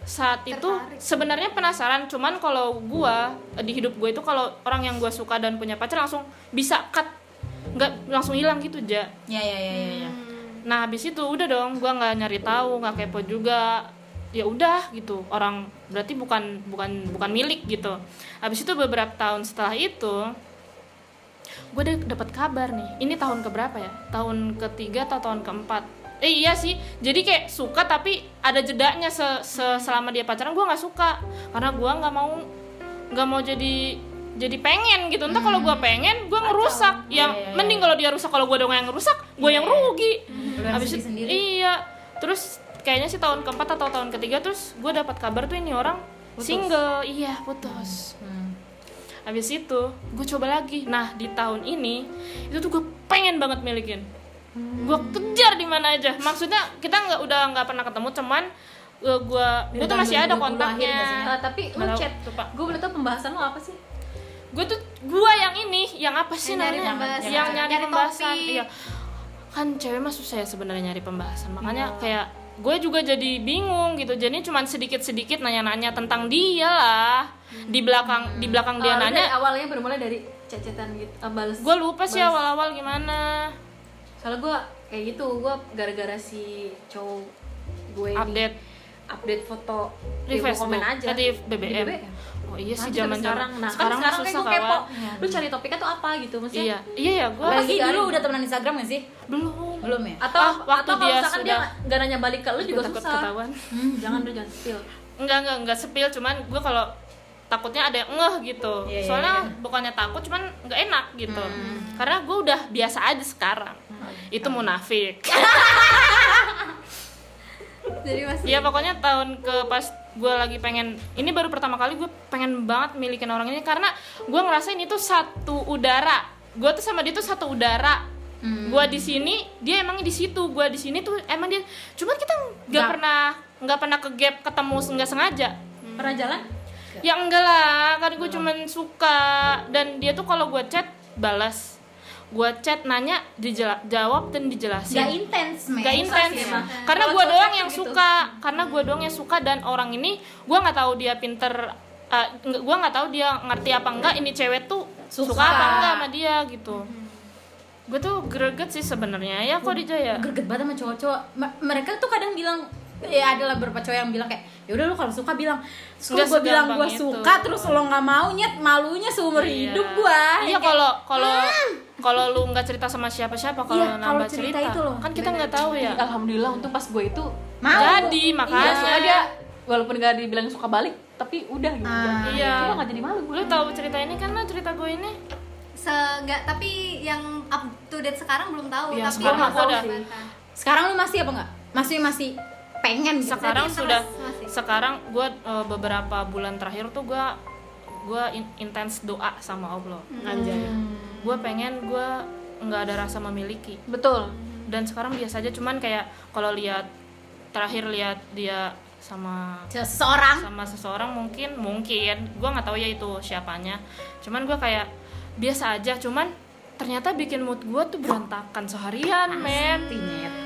saat itu Tertarik. sebenarnya penasaran cuman kalau gua di hidup gue itu kalau orang yang gue suka dan punya pacar langsung bisa cut nggak langsung hilang gitu ja Ya ya ya ya. ya. nah habis itu udah dong gua nggak nyari tahu nggak kepo juga ya udah gitu orang berarti bukan bukan bukan milik gitu habis itu beberapa tahun setelah itu gue dapat kabar nih ini tahun keberapa ya tahun ketiga atau tahun keempat eh iya sih. Jadi kayak suka tapi ada jedanya se, se- selama dia pacaran gue nggak suka. Karena gue nggak mau nggak mau jadi jadi pengen gitu. Entah kalau gue pengen gue ngerusak. Yang Iya, iya, mending kalau dia rusak kalau gue dong yang ngerusak gue yang rugi. Lu yang Habis sedih itu- sendiri. iya. Terus kayaknya sih tahun keempat atau tahun ketiga terus gue dapat kabar tuh ini orang single. Iya putus. Hmm. habis itu gue coba lagi. Nah di tahun ini itu tuh gue pengen banget milikin gue kejar di mana aja. Maksudnya kita nggak udah nggak pernah ketemu cuman gue gue tuh masih ada 2020 akhir kontaknya? Eh, tapi lu tahu, chat lupa. gue boleh tau pembahasan lo apa sih? Gue tuh gue yang ini yang apa sih Yang nyari namanya? pembahasan. yang nyari, Nyari pembahasan topik. iya. Kan cewek mah susah ya sebenarnya nyari pembahasan. Makanya Iya. kayak gue juga jadi bingung gitu. Jadi cuma sedikit sedikit nanya-nanya tentang dia lah. Di belakang di belakang dia Oh, nanya. awalnya bermulai dari cecetan gitu uh, balas gue lupa sih awal-awal gimana soalnya gue kayak gitu gue gara-gara si cowok gue ini update. update foto di dia mau Facebook komen aja. Di BBM. BBM. oh iya sih zaman sekarang. nah sekarang kan sekarang kayak susah gue kepo. kawan lu cari topiknya tuh apa gitu maksudnya? Iya. Iya ya gue Lagi dulu udah temenan Instagram gak sih? belum. Belum ya? atau Ah, waktu atau dia misalkan dia sudah- nggak- nggak nanya balik ke lu juga takut susah. ketahuan. Hmm, jangan lu jangan spill. (laughs) Enggak enggak enggak sepil cuman gue kalau takutnya ada yang ngeh gitu. Iya, iya, soalnya iya. bukannya takut cuman nggak enak gitu. Karena gue udah biasa aja sekarang. Itu munafik. (laughs) Jadi masih ya pokoknya tahun ke pas gue lagi pengen ini baru pertama kali gue pengen banget milikin orang ini karena gue ngerasain itu satu udara. Gue tuh sama dia tuh satu udara. Gue di sini dia emang di situ. Gue di sini tuh emang dia cuman kita nggak Nggak. pernah nggak pernah ke gap ketemu nggak sengaja. Pernah jalan ya enggak lah. Kan gue cuman suka. Dan dia tuh kalau gue chat balas. Gue chat nanya dijawab dan dijelasin. Gak intens, men. Gak intens. emang. karena gue doang yang gitu. suka. Karena gue doang yang suka dan orang ini gue nggak tahu dia pinter uh, gue nggak tahu dia ngerti apa enggak ini cewek tuh suka, Suka. apa enggak sama dia gitu. Gue tuh greget sih sebenarnya. Ya kok dijaya? Greget banget sama cowok-cowok. Mereka tuh kadang bilang ya adalah beberapa cowok yang bilang kayak ya udah lu kalau suka bilang terus Nggak gue bilang gue itu. suka terus lo nggak mau nyet malunya seumur Iya. hidup gue iya kalau kalau kalau lu nggak cerita sama siapa-siapa kalau Iya, kalau nambah cerita cerita, itu loh. kan kita nggak tahu ya alhamdulillah untung pas gue itu mau jadi iya makanya soalnya dia walaupun gak dibilang suka balik tapi udah gitu Ah. Iya. Cuma gak jadi malu gue lu tahu cerita ini kan lo cerita gue ini Se nggak tapi yang up to date sekarang belum tahu Iya, tapi sekarang aku ada. Sekarang lu masih apa nggak masih masih pengen gitu. Sekarang sudah masih. sekarang gue beberapa bulan terakhir tuh gue gue intens doa sama allah. Anjay. Gue pengen gue nggak ada rasa memiliki. Betul. Dan sekarang biasa aja cuman kayak kalau lihat terakhir lihat dia sama seseorang. sama seseorang mungkin mungkin. Gue nggak tahu ya itu siapanya. Cuman gue kayak biasa aja cuman ternyata bikin mood gue tuh berantakan seharian men.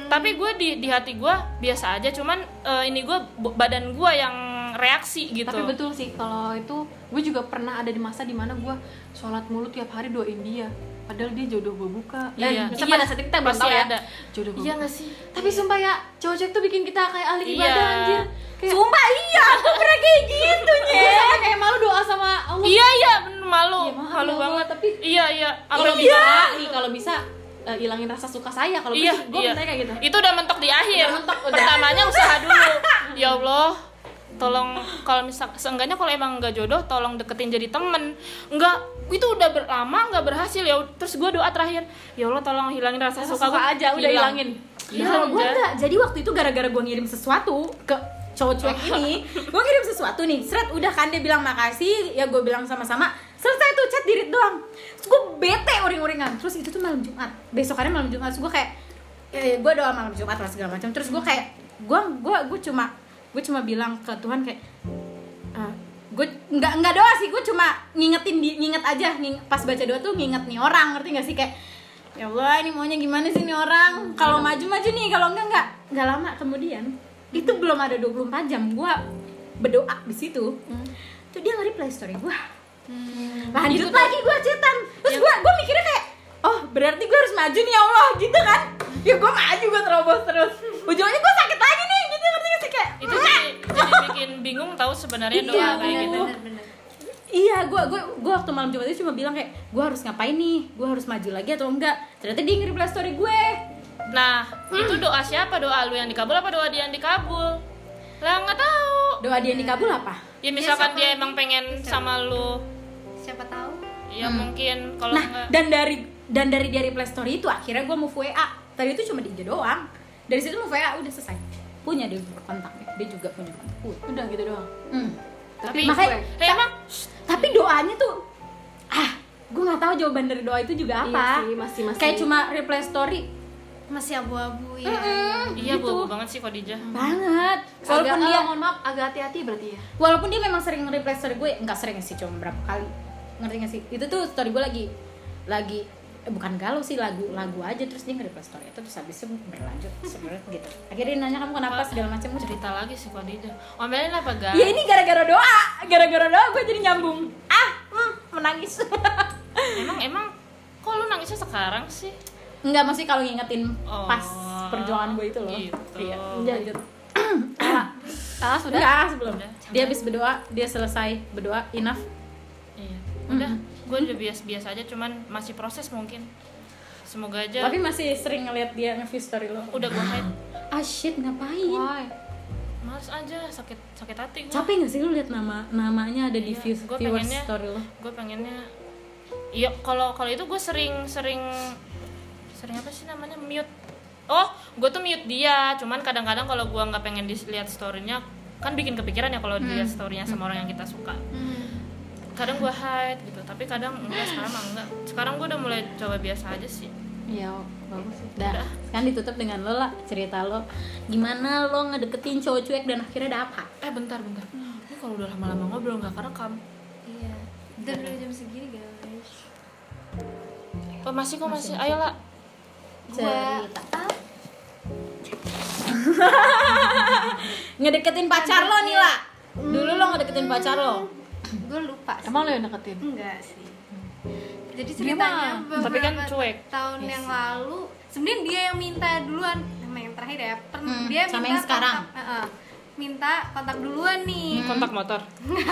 tapi gue di di hati gue biasa aja cuman eh, ini gue badan gue yang reaksi gitu. Tapi betul sih kalau itu gue juga pernah ada di masa di mana gue sholat mulu tiap hari doain dia padahal dia jodoh gue buka Iya. eh, misalnya pada saat itu kita belum tahu ya ada. jodoh gue iya buka. nggak sih tapi sumpah ya cowok-cowok tuh bikin kita kayak ahli Iya. ibadah anjir kayak sumpah iya aku pernah kayak gitu Iya, sama kayak malu doa sama Allah iya iya bener, malu Iya, maaf malu ya banget tapi- iya iya kalau bisa nih kalau bisa eh, ilangin rasa suka saya kalau Iya, gue iya. minta kayak gitu Itu udah mentok di akhir. Udah mentok, udah. Pertamanya usaha dulu. Ya Allah, tolong kalau misal seenggaknya kalau emang nggak jodoh, tolong deketin jadi temen. Enggak, itu udah lama nggak berhasil ya. Terus gue doa terakhir, ya Allah tolong hilangin rasa, Rasa suka, suka gua." aja udah Hilang. ilangin Ya, kalau gue aja. enggak. Jadi waktu itu gara-gara gue ngirim sesuatu ke cowok cuek (laughs) ini, gue ngirim sesuatu nih, seret udah kan dia bilang makasih, ya gue bilang sama-sama, selesai tuh chat dirit doang. Terus gue bete uring-uringan. Terus itu tuh malam Jumat, besokannya malam Jumat, terus gue kayak, eh, gue doa malam Jumat lah segala macam. Terus gue kayak, gue gue gue cuma gue cuma bilang ke Tuhan kayak, "Ah, gue nggak nggak doa sih, gue cuma ngingetin di nginget aja, nging, pas baca doa tuh nginget nih orang, ngerti gak sih? Kayak ya Allah ini maunya gimana sih nih orang? Kalau maju maju nih kalau enggak enggak. Enggak lama kemudian itu belum ada 24 jam gua berdoa di situ. Tuh dia nge-reply story gua. Lanjut lagi gua chatan terus gua gua mikirnya kayak oh berarti gua harus maju nih ya Allah gitu kan. Ya gua maju gua terobos terus. Ujungnya gua sakit lagi nih Itu jadi, jadi bikin bingung tahu sebenarnya doa Iya, kayak bener, gitu. bener-bener Iya, gua gua gua waktu malam Jumat itu cuma bilang kayak gua harus ngapain nih? Gua harus maju lagi atau enggak? Ternyata dia nge-reply story gue. Nah, itu doa siapa? Doa lu yang dikabul apa doa dia yang dikabul? Lah nggak tahu. Doa dia yang dikabul apa? Ya misalkan siapa dia emang pengen sama lu, siapa tahu ya mungkin kalau Nah, nggak dan dari dan dari dia reply story itu akhirnya gue move WA. Tadi itu cuma dia doang. Dari situ move WA udah selesai. Punya dia kontaknya. Dia juga punya kontak. Udah gitu doang Hmm. tapi makanya- eh, emang Tapi doanya tuh ah, gue nggak tahu jawaban dari doa itu juga apa. Iya sih, masih- masih- Kayak cuma reply story masih abu-abu ya iya gitu. bobo banget sih Khadijah. banget. agak, Walaupun dia eh, mohon maaf agak hati-hati berarti ya walaupun dia memang sering reply story gue nggak sering sih cuma berapa kali ngerti gak sih itu tuh story gue lagi lagi eh, bukan galau sih lagu lagu aja. Terus dia nge-reply story itu terus habis itu berlanjut sebenarnya gitu. Akhirnya dia nanya kamu kenapa? segala macam. Cerita lagi sih Khadijah. Omelin apa guys? ya ini gara-gara doa. Gara-gara doa gue jadi nyambung. Ah hmm, menangis. (laughs) Emang emang kok lu nangisnya sekarang sih? Enggak, masih kalau ngingetin Oh, pas perjuangan gue itu loh. gitu. iya lanjut (clears throat) ah sudah? Enggak, sebelum. Udah. dia habis berdoa dia selesai berdoa enough. Iya. Udah, gue udah biasa-biasa aja cuman masih proses mungkin. Semoga aja tapi masih sering ngeliat dia nge-view story lo udah gue hide. ah shit ngapain why Males aja, sakit sakit hati gue. capek gak sih lu liat nama namanya ada di Iya, view gua pengennya- story lo Gue pengennya Iya, kalau kalau itu gue sering sering sering apa sih namanya mute. Oh, gue tuh mute dia. Cuman kadang-kadang kalau gue nggak pengen dilihat storynya, kan bikin kepikiran ya kalau dilihat storynya sama orang yang kita suka kadang gue hide gitu tapi kadang enggak sekarang mah enggak. Sekarang gue udah mulai coba biasa aja sih. Iya, bagus. Sih. Dah, kan ditutup dengan lo lah cerita lo. Gimana lo ngedeketin cowok cuek dan akhirnya dapat. eh bentar bentar. Ini kalau udah lama-lama ngobrol nggak kerekam. Iya. Udah udah jam segini guys. Oh masih kok masih. Ayo lah gua Cerita. (laughs) Ngedeketin pacar lo nih lah. Dulu lo ngedeketin pacar lo. Gua lupa sih. Emang lo yang deketin? enggak sih jadi ceritanya Gimana? Tapi kan beberapa cuek. tahun yang lalu sebenarnya dia yang minta duluan sama yang terakhir ya Per- Hmm, dia sama minta yang sekarang. kontak, minta kontak duluan nih kontak motor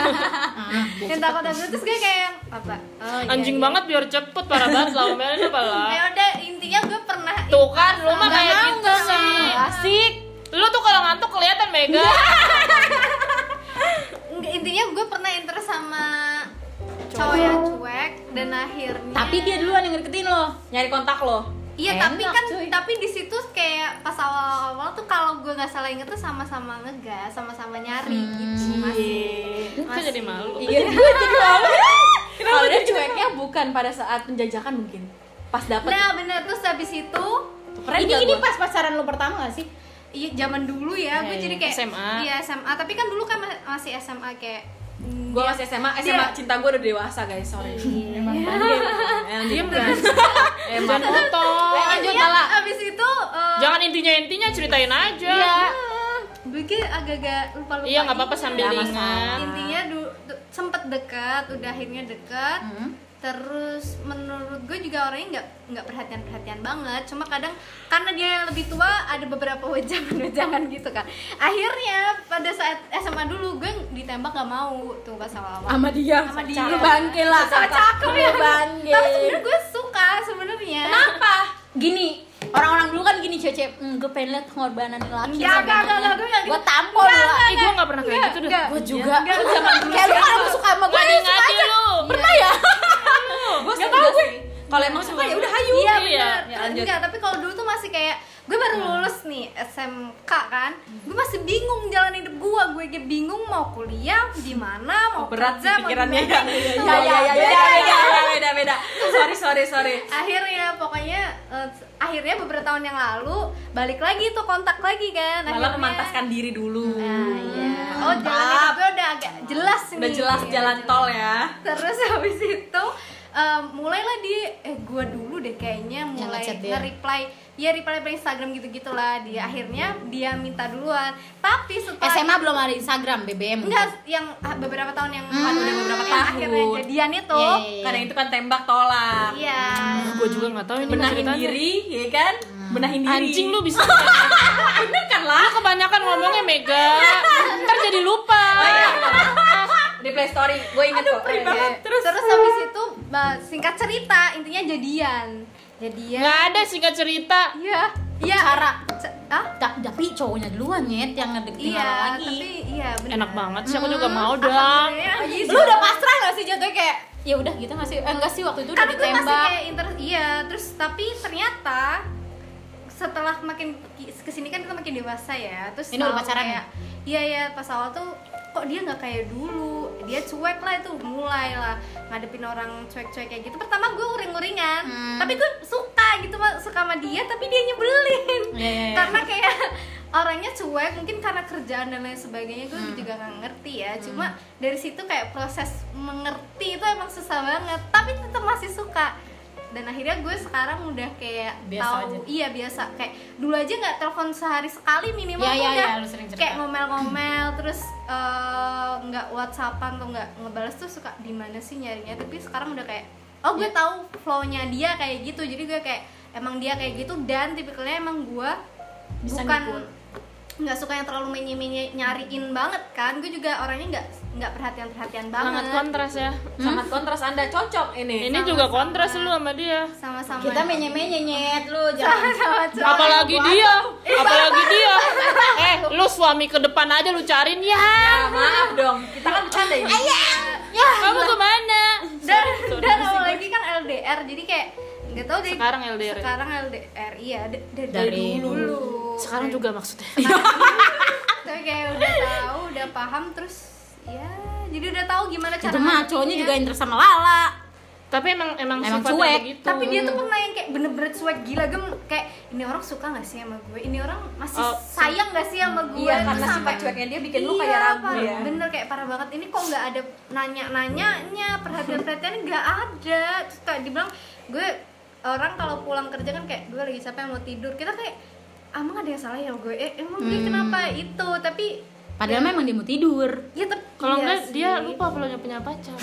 (laughs) Ah, minta kontak dulu terus gue kayak yang apa oh, iya, anjing iya. banget biar cepet parah banget lah omelin apa lah (laughs) ya udah intinya gue pernah tuh kan lu mah kayak gitu nggak sih asik lu tuh kalau ngantuk kelihatan Mega (laughs) Nggak, intinya gue pernah interest sama cowok yang cuek dan akhirnya Tapi dia duluan yang ngedeketin lo. Nyari kontak lo. Iya Enak, tapi kan cuy. tapi di situ kayak pas awal-awal tuh kalau gue nggak salah inget tuh sama-sama ngegas, sama-sama nyari gitu masih. Kok jadi malu Iya, (laughs) gue jadi malu. Kalau dia cueknya bukan pada saat penjajakan mungkin. Pas dapet. Nah bener terus habis itu Keren ini ini pas pacaran lo pertama gak sih? Iya zaman dulu ya. Gue Iya, jadi iya. kayak SMA. Iya SMA tapi kan dulu kan ma- masih SMA kayak mm, Gue dia- masih SMA, dia- SMA cinta gue udah dewasa guys, sorry. Emang diem kan (laughs) Emang. Jangan potong Ayo lanjut Iya, Lala. abis itu eh, jangan intinya intinya ceritain aja. Gue kayak agak-agak lupa-lupa iya nggak apa-apa sambil ingat intinya du- du- sempet dekat udah akhirnya dekat. Hmm. Terus menurut gue juga orangnya nggak nggak perhatian perhatian banget cuma kadang karena dia yang lebih tua ada beberapa wejangan wejangan gitu kan akhirnya pada saat SMA dulu gue ditembak gak mau tuh pas awal awal Sama dia. Sama dia. Lu bangke lah. sama cakep ya tapi sebenarnya gue suka sebenarnya Kenapa? Gini, orang-orang dulu kan gini cece, hmm, gue pengen liat pengorbanan laki Enggak, enggak, enggak, enggak, gue. Gue tampol Enggak, gue gak pernah kayak gitu deh Gue juga. Zaman dulu Kayak lu kalau suka sama gue, ngadi ngadi aja. lu Pernah ya? Gue tau gue. Kalau emang suka ya udah hayu. Iya Iya. Ya, lanjut. Enggak, tapi kalau dulu tuh masih kayak gue baru lulus nih SMK kan. Gue masih bingung jalan hidup gue. Gue kayak bingung mau kuliah di mana, mau Oh, berat sih kerja, pikirannya di ya. Ya ya ya beda beda beda beda beda. Sorry sorry sorry. Akhirnya pokoknya eh, akhirnya beberapa tahun yang lalu balik lagi tuh kontak lagi kan. Malah Akhirnya- memantaskan diri dulu. Nah, iya. Oh, jalan hidup gue udah agak jelas nih. Udah jelas Iya, jalan jelas. tol ya. terus habis itu em, mulailah dia eh gua dulu deh kayaknya mulai nge-reply ya reply reply Instagram gitu gitulah dia akhirnya dia minta duluan tapi setelah SMA belum ada Instagram, BBM. enggak yang ah, beberapa tahun yang Hmm, lalu udah beberapa yang tahun. akhirnya jadian itu Iya, iya, iya. Kadang itu kan tembak tolak. iya gue juga nggak tahu ini Benahin ceritanya. diri, ya kan? Benahin diri. anjing lu bisa (laughs) bener kan lah? lu kebanyakan ngomongnya Mega ntar jadi lupa Di Play Story, gue inget kok. Eh, terus terus habis itu singkat cerita intinya jadian jadian nggak ada singkat cerita. Iya. Iya. Cara. Ah Ta- tapi cowoknya duluan nyet yang ngedeketin orang iya lagi. tapi iya benar enak banget sih aku juga mau dong. Lu udah pasrah gak sih jatuhnya kayak ya udah kita ngasih eh, enggak sih waktu itu udah karena masih ditembak. kayak inter iya terus tapi ternyata setelah makin ki- ke sini kan kita makin dewasa ya terus Ini udah pacaran kayak iya ya pas awal tuh kok dia nggak kayak dulu dia cuek lah itu mulai lah ngadepin orang cuek-cuek kayak gitu. Pertama gue uring-uringan Hmm. tapi gue suka gitu suka sama dia tapi dia nyebelin. Iya, iya, iya. karena kayak (laughs) orangnya cuek mungkin karena kerjaan dan lain sebagainya gue Hmm. juga nggak ngerti ya. Cuma dari situ kayak proses mengerti itu emang susah banget. Tapi tetap masih suka dan akhirnya gue sekarang udah kayak Biasa tahu aja. iya biasa kayak dulu aja nggak telepon sehari sekali minimal tuh iya, udah cerita. kayak ngomel-ngomel (clears throat) terus eh, nggak whatsappan atau nggak ngebales tuh suka di mana sih nyarinya tapi sekarang udah kayak oh gue Iya. tahu flownya dia kayak gitu jadi gue kayak emang dia kayak gitu dan tipikalnya emang gue Bisa bukan ngikut. Nggak suka yang terlalu menye-menye nyariin banget kan. Gue juga orangnya nggak nggak perhatian perhatian banget. sangat kontras ya. Sangat kontras. Anda cocok ini. ini juga kontras lu sama dia. Sama-sama. Kita menye-menye nyet. Lu jangan sama-sama cowok. apalagi dia. apalagi (laughs) dia. Eh lu suami ke depan aja lu cariin ya. Ya, maaf dong. Kita kan bercanda ini. ya kamu ke mana? Dan dan apalagi kan LDR jadi kayak nggak tahu deh. Sekarang LDR. sekarang LDR iya d- d- Dari dulu sekarang juga maksudnya. (laughs) Tapi gue kayak udah tahu udah paham terus ya jadi udah tahu gimana cara itu mah cowoknya ngadepinnya. juga interest sama Lala. Tapi emang emang, Emang sifatnya cuek. begitu tapi dia tuh pernah yang kayak bener-bener cuek. Gila gem kayak ini orang suka gak sih sama gue? Ini orang masih Oh, sayang gak sih sama gue? Iya, karena sampai- sifat cueknya dia bikin lu Iya, kayak ragu parah. ya. bener kayak parah banget. Ini kok nggak ada nanya-nanyanya perhatian-perhatian nggak ada. Terus kayak dibilang gue orang kalau pulang kerja kan kayak gue lagi capek mau tidur. Kita kayak "Ah, emang ada yang salah ya gue? Eh, emang gue kenapa itu? Tapi padahal memang dia mau tidur. Ya tapi kalau iya enggak sih. dia lupa kalau dia punya pacar.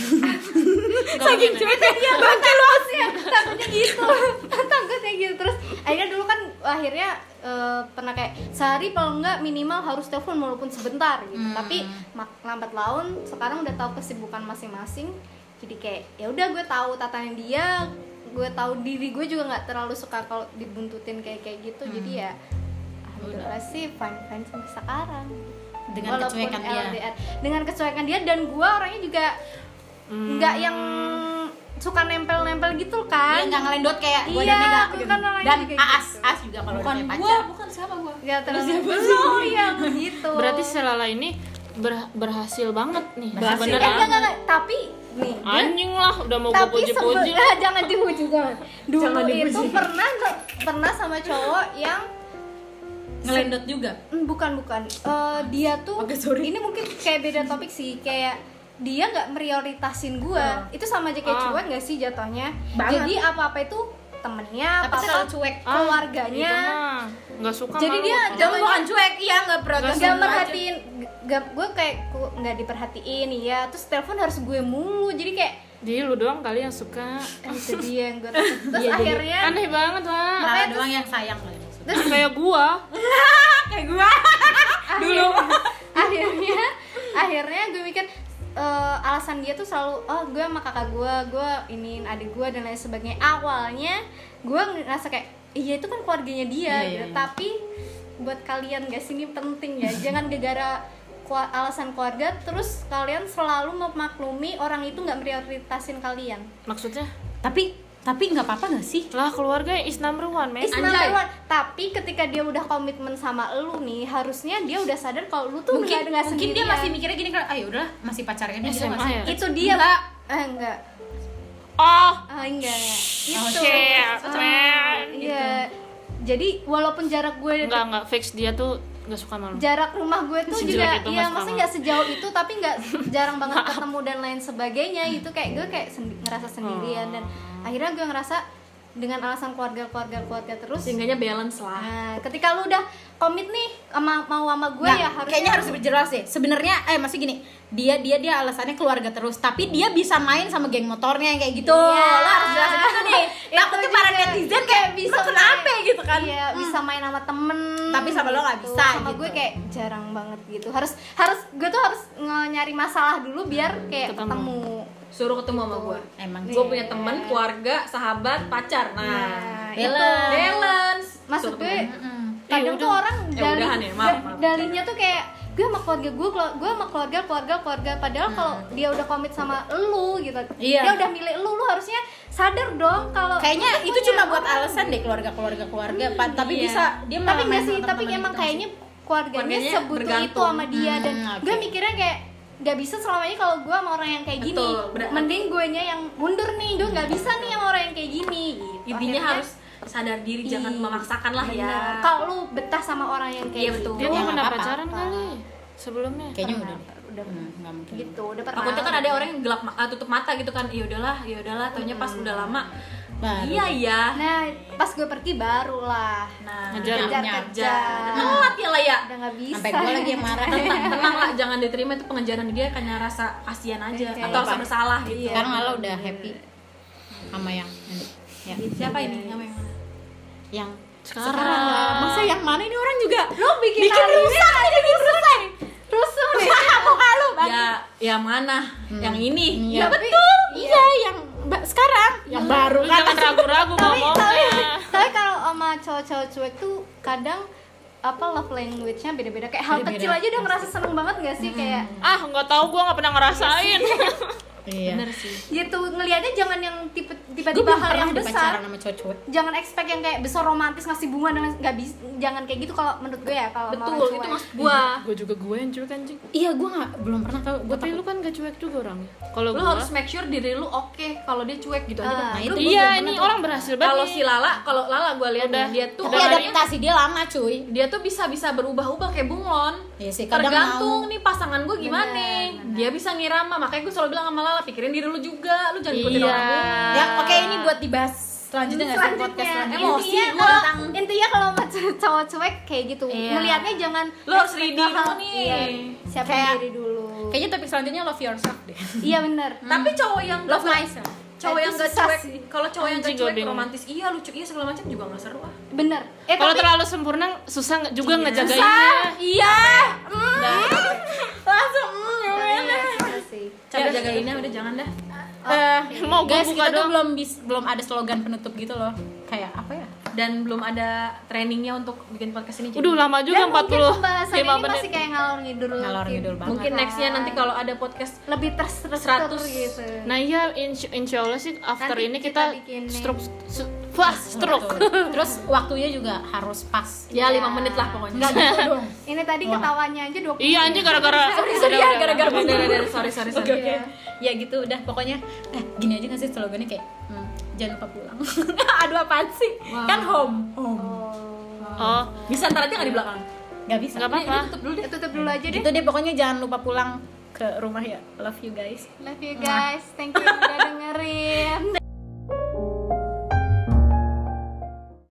(laughs) Saking cueknya dia bangke lu ya. Takutnya gitu. (laughs) Takutnya gitu. Terus akhirnya dulu kan akhirnya eh, pernah kayak sehari kalau enggak minimal harus telepon walaupun sebentar gitu. Hmm. tapi lambat laun sekarang udah tahu kesibukan masing-masing. Jadi kayak ya udah gue tahu tatanan dia gue tahu diri gue juga nggak terlalu suka kalau dibuntutin kayak kayak gitu. Jadi ya alhamdulillah sih fine fine sampai sekarang. Dengan Walaupun kecuekan dia. LDR. dengan kecuekan dia dan gue orangnya juga nggak yang suka nempel-nempel gitu kan. Dia nggak ngelendot kayak gua Iya, dan Mega aku gitu. kan dan juga Aas gitu. Aas juga kalau bukan gua pacar. bukan siapa gua. Ya terus (laughs) oh iya begitu berarti selala ini ber- berhasil banget nih. Eh, enggak, sebenarnya enggak, enggak. tapi nih gue- anjing lah udah mau gue tapi puji-puji sebe- jangan dipuji jangan dulu Jangan dipuji. itu pernah pernah sama cowok yang ngelendot juga Hmm, bukan bukan Eh, dia tuh Oke, sorry. ini mungkin kayak beda topik sih kayak dia nggak prioritasin gua itu sama aja kayak Ah. cuek nggak sih jatuhnya Banget. jadi apa apa itu temennya Tapi apa apa selalu cuek. Ah, keluarganya. itu mah. Nggak suka Jadi malu. dia Jangan bukan cuek, iya nggak protes gak merhatiin gak, gue kayak nggak diperhatiin ya terus telepon harus gue mulu jadi kayak Jadi lu doang kali yang suka. Eh, itu dia yang gue (laughs) terus Iya, jadi akhirnya aneh banget lah Lala Makanya doang yang sayang lah terus kayak (laughs) gua. Kayak gua. Dulu. Akhirnya akhirnya gue mikir eh, alasan dia tuh selalu oh gue sama kakak gue gue iniin adik gue dan lain sebagainya. Awalnya gue ngerasa kayak iya itu kan keluarganya dia Iya, gitu. iya. tapi buat kalian guys ini penting ya. (laughs) Jangan kua- alasan keluarga terus kalian selalu memaklumi orang itu nggak prioritasin kalian. Maksudnya? Tapi tapi nggak apa-apa nggak sih? Lah keluarga is number one men. Is Anjay. number one. Tapi ketika dia udah komitmen sama lu nih, harusnya dia udah sadar kalau lu tuh mungkin nggak nggak mungkin dia masih mikirnya gini kan ayo udah masih pacarnya dia gitu SMA nggak sih ya? itu dia. Enggak. eh, enggak. Oh. Ah enggak enggak. Itu Oh, shit, Ah, man. iya. Jadi walaupun jarak gue enggak enggak fix. Dia tuh nggak suka malu jarak rumah gue tuh Sejelek juga itu ya maksudnya nggak sejauh itu tapi nggak (laughs) jarang banget ketemu dan lain sebagainya. Itu kayak gue kayak sendi- ngerasa sendirian dan Oh. Akhirnya gue ngerasa dengan alasan keluarga keluarga keluarga terus Sehingganya balance lah. nah ketika lu udah komit nih sama mau sama gue Nggak, ya harusnya kayaknya harus berjelas deh. Sebenarnya eh masih gini, dia dia dia alasannya keluarga terus, tapi dia bisa main sama geng motornya yang kayak gitu. Iya. Lo harus jelasin itu nih. (laughs) Itu Takutnya para netizen kayak bisa main- kenapa gitu kan? iya bisa main sama temen Tapi sama lo nggak gitu. bisa sama gitu. gue kayak jarang banget gitu harus harus gue tuh harus nyari masalah dulu biar kayak Ketemu. ketemu, Suruh ketemu sama gue. Emang Gue punya temen, keluarga, sahabat, pacar. Nah, nah itu balance. balance. maksud gue ketemu. kadang tuh orang Ya dalih udahan ya, maaf, tuh kayak gue sama keluarga gue gue sama keluarga keluarga keluarga padahal kalau dia udah komit sama lu gitu Iya. dia udah milih lu lu harusnya sadar dong kalau Kayaknya itu cuma buat orang. alasan deh keluarga-keluarga keluarga, Pak. tapi Iya. bisa dia tapi nggak sih tapi emang kayaknya keluarganya Keluarganya sebutuh itu sama dia Hmm, dan oke. gue mikirnya kayak nggak bisa selamanya kalau gue sama orang yang kayak gini Betul, berat. mending gue nya yang mundur nih gue nggak bisa nih sama orang yang kayak gini gitu. Intinya Akhirnya, harus sadar diri, jangan Ih, memaksakan lah ya. kalau lu betah sama orang yang kayak Iya, betul. gitu dia Ya, pernah pacaran kali sebelumnya Kayaknya Pernah, udah udah Hmm, nggak mungkin. gitu udah pernah Takutnya kan ada orang yang gelap ma- ah, tutup mata gitu kan. Ya udahlah, ya udahlah. Taunya pas udah lama. Baru. Iya iya. nah pas gue pergi baru lah Nah, Ngejar. Ngejar. kejar telat ya lah ya. udah nggak bisa Sampai gue lagi yang marah. Tenang, tenang lah, jangan diterima itu pengejaran dia karena rasa kasihan aja Oke. atau rasa bersalah gitu. Sekarang Lala udah happy sama yang ini. Ya. Siapa ini? Yang mana? Yang Sekarang. lah. Masa yang mana ini orang juga? lu bikin, Bikin ini rusak ini rusak rusuh nih (laughs) muka lu, Bang. Ya, yang mana? Yang ini. Iya Tapi- betul. Iya, yang sekarang. Yang baru. Kan. jangan ragu-ragu tapi tapi ngomongnya. tapi kalau sama cowok-cowok cuek tuh kadang apa love language-nya beda-beda. Kayak hal Beda-beda. kecil aja udah ngerasa seneng banget gak sih? Kayak ah nggak tahu gua nggak pernah ngerasain Iya. bener sih gitu ngelihatnya jangan yang tipe Gue tiba-tiba belum hal yang besar sama cowok-cowok. jangan expect yang kayak besar romantis ngasih bunga dengan nggak bisa jangan kayak gitu kalau menurut gue ya kalau orang betul itu cuek. maksud gua gue juga gue yang cuek anjing Iya, gue nggak belum pernah tau. Gue tapi lu kan gak cuek juga orangnya kalau lu gue harus make sure diri lu oke kalau dia cuek gitu aja Ah, Nah, Lu- itu gua iya ini tuh. orang berhasil banget kalau si Lala kalau Lala gue lihat dia tuh Tapi adaptasi dia lama, cuy. dia tuh bisa bisa berubah-ubah kayak bunglon Iya sih, kadang tergantung mau. nih pasangan gue gimana Bener, bener. dia bisa ngirama makanya gue selalu bilang sama Lala pikirin diri lu juga lu jangan ikutin Iya. orang. Ya, oke ini buat dibahas selanjutnya nggak sih podcast selanjutnya? Emosi intinya gua. kalau intinya kalau cowok cuek kayak gitu Iya. ngelihatnya jangan Lu harus ready hal- dulu nih. iya, siapin Kayak- diri dulu Kayaknya topik selanjutnya love yourself deh. iya bener (laughs) tapi cowok yang Love myself. cowok yang gak susah cuek sih. kalau cowok yang gak cuek romantis iya lucu iya segala macam juga gak seru ah bener eh kalau tapi terlalu sempurna susah nggak- juga Iya. ngejagainnya iya Langsung Iya, susah sih. cara jagainnya udah jangan dah Eh, mau guys, buka kita tuh belum bis, belum ada slogan penutup gitu loh. Kayak apa ya? Dan belum ada trainingnya untuk bikin podcast ini udah lama juga Dan mungkin 40 pembahasan 5 ini menit. masih kayak ngalor ngidul Ngalor ngidul banget. mungkin nextnya nanti kalau ada podcast lebih terstruktur 100. gitu. Nah iya insya, insya Allah sih after Nanti ini kita kita, stroke wah stroke. (laughs) Terus waktunya juga harus pas. ya lima menit lah pokoknya. Enggak gitu dong. (laughs) ini tadi ketawanya aja 20 iya anjing gara-gara (laughs) Sorry, sorry. ya, gara-gara sorry sorry sorry. Oke oke. Ya gitu udah pokoknya eh gini aja nggak sih slogannya kayak hmm, jangan lupa pulang. (laughs) Aduh apaan sih? Kan home. Home. oh bisa ntar aja nggak di belakang Gak bisa. nggak apa-apa tutup dulu deh tutup dulu aja deh Gitu deh pokoknya jangan lupa pulang ke rumah ya. Love you guys. love you guys thank you udah dengerin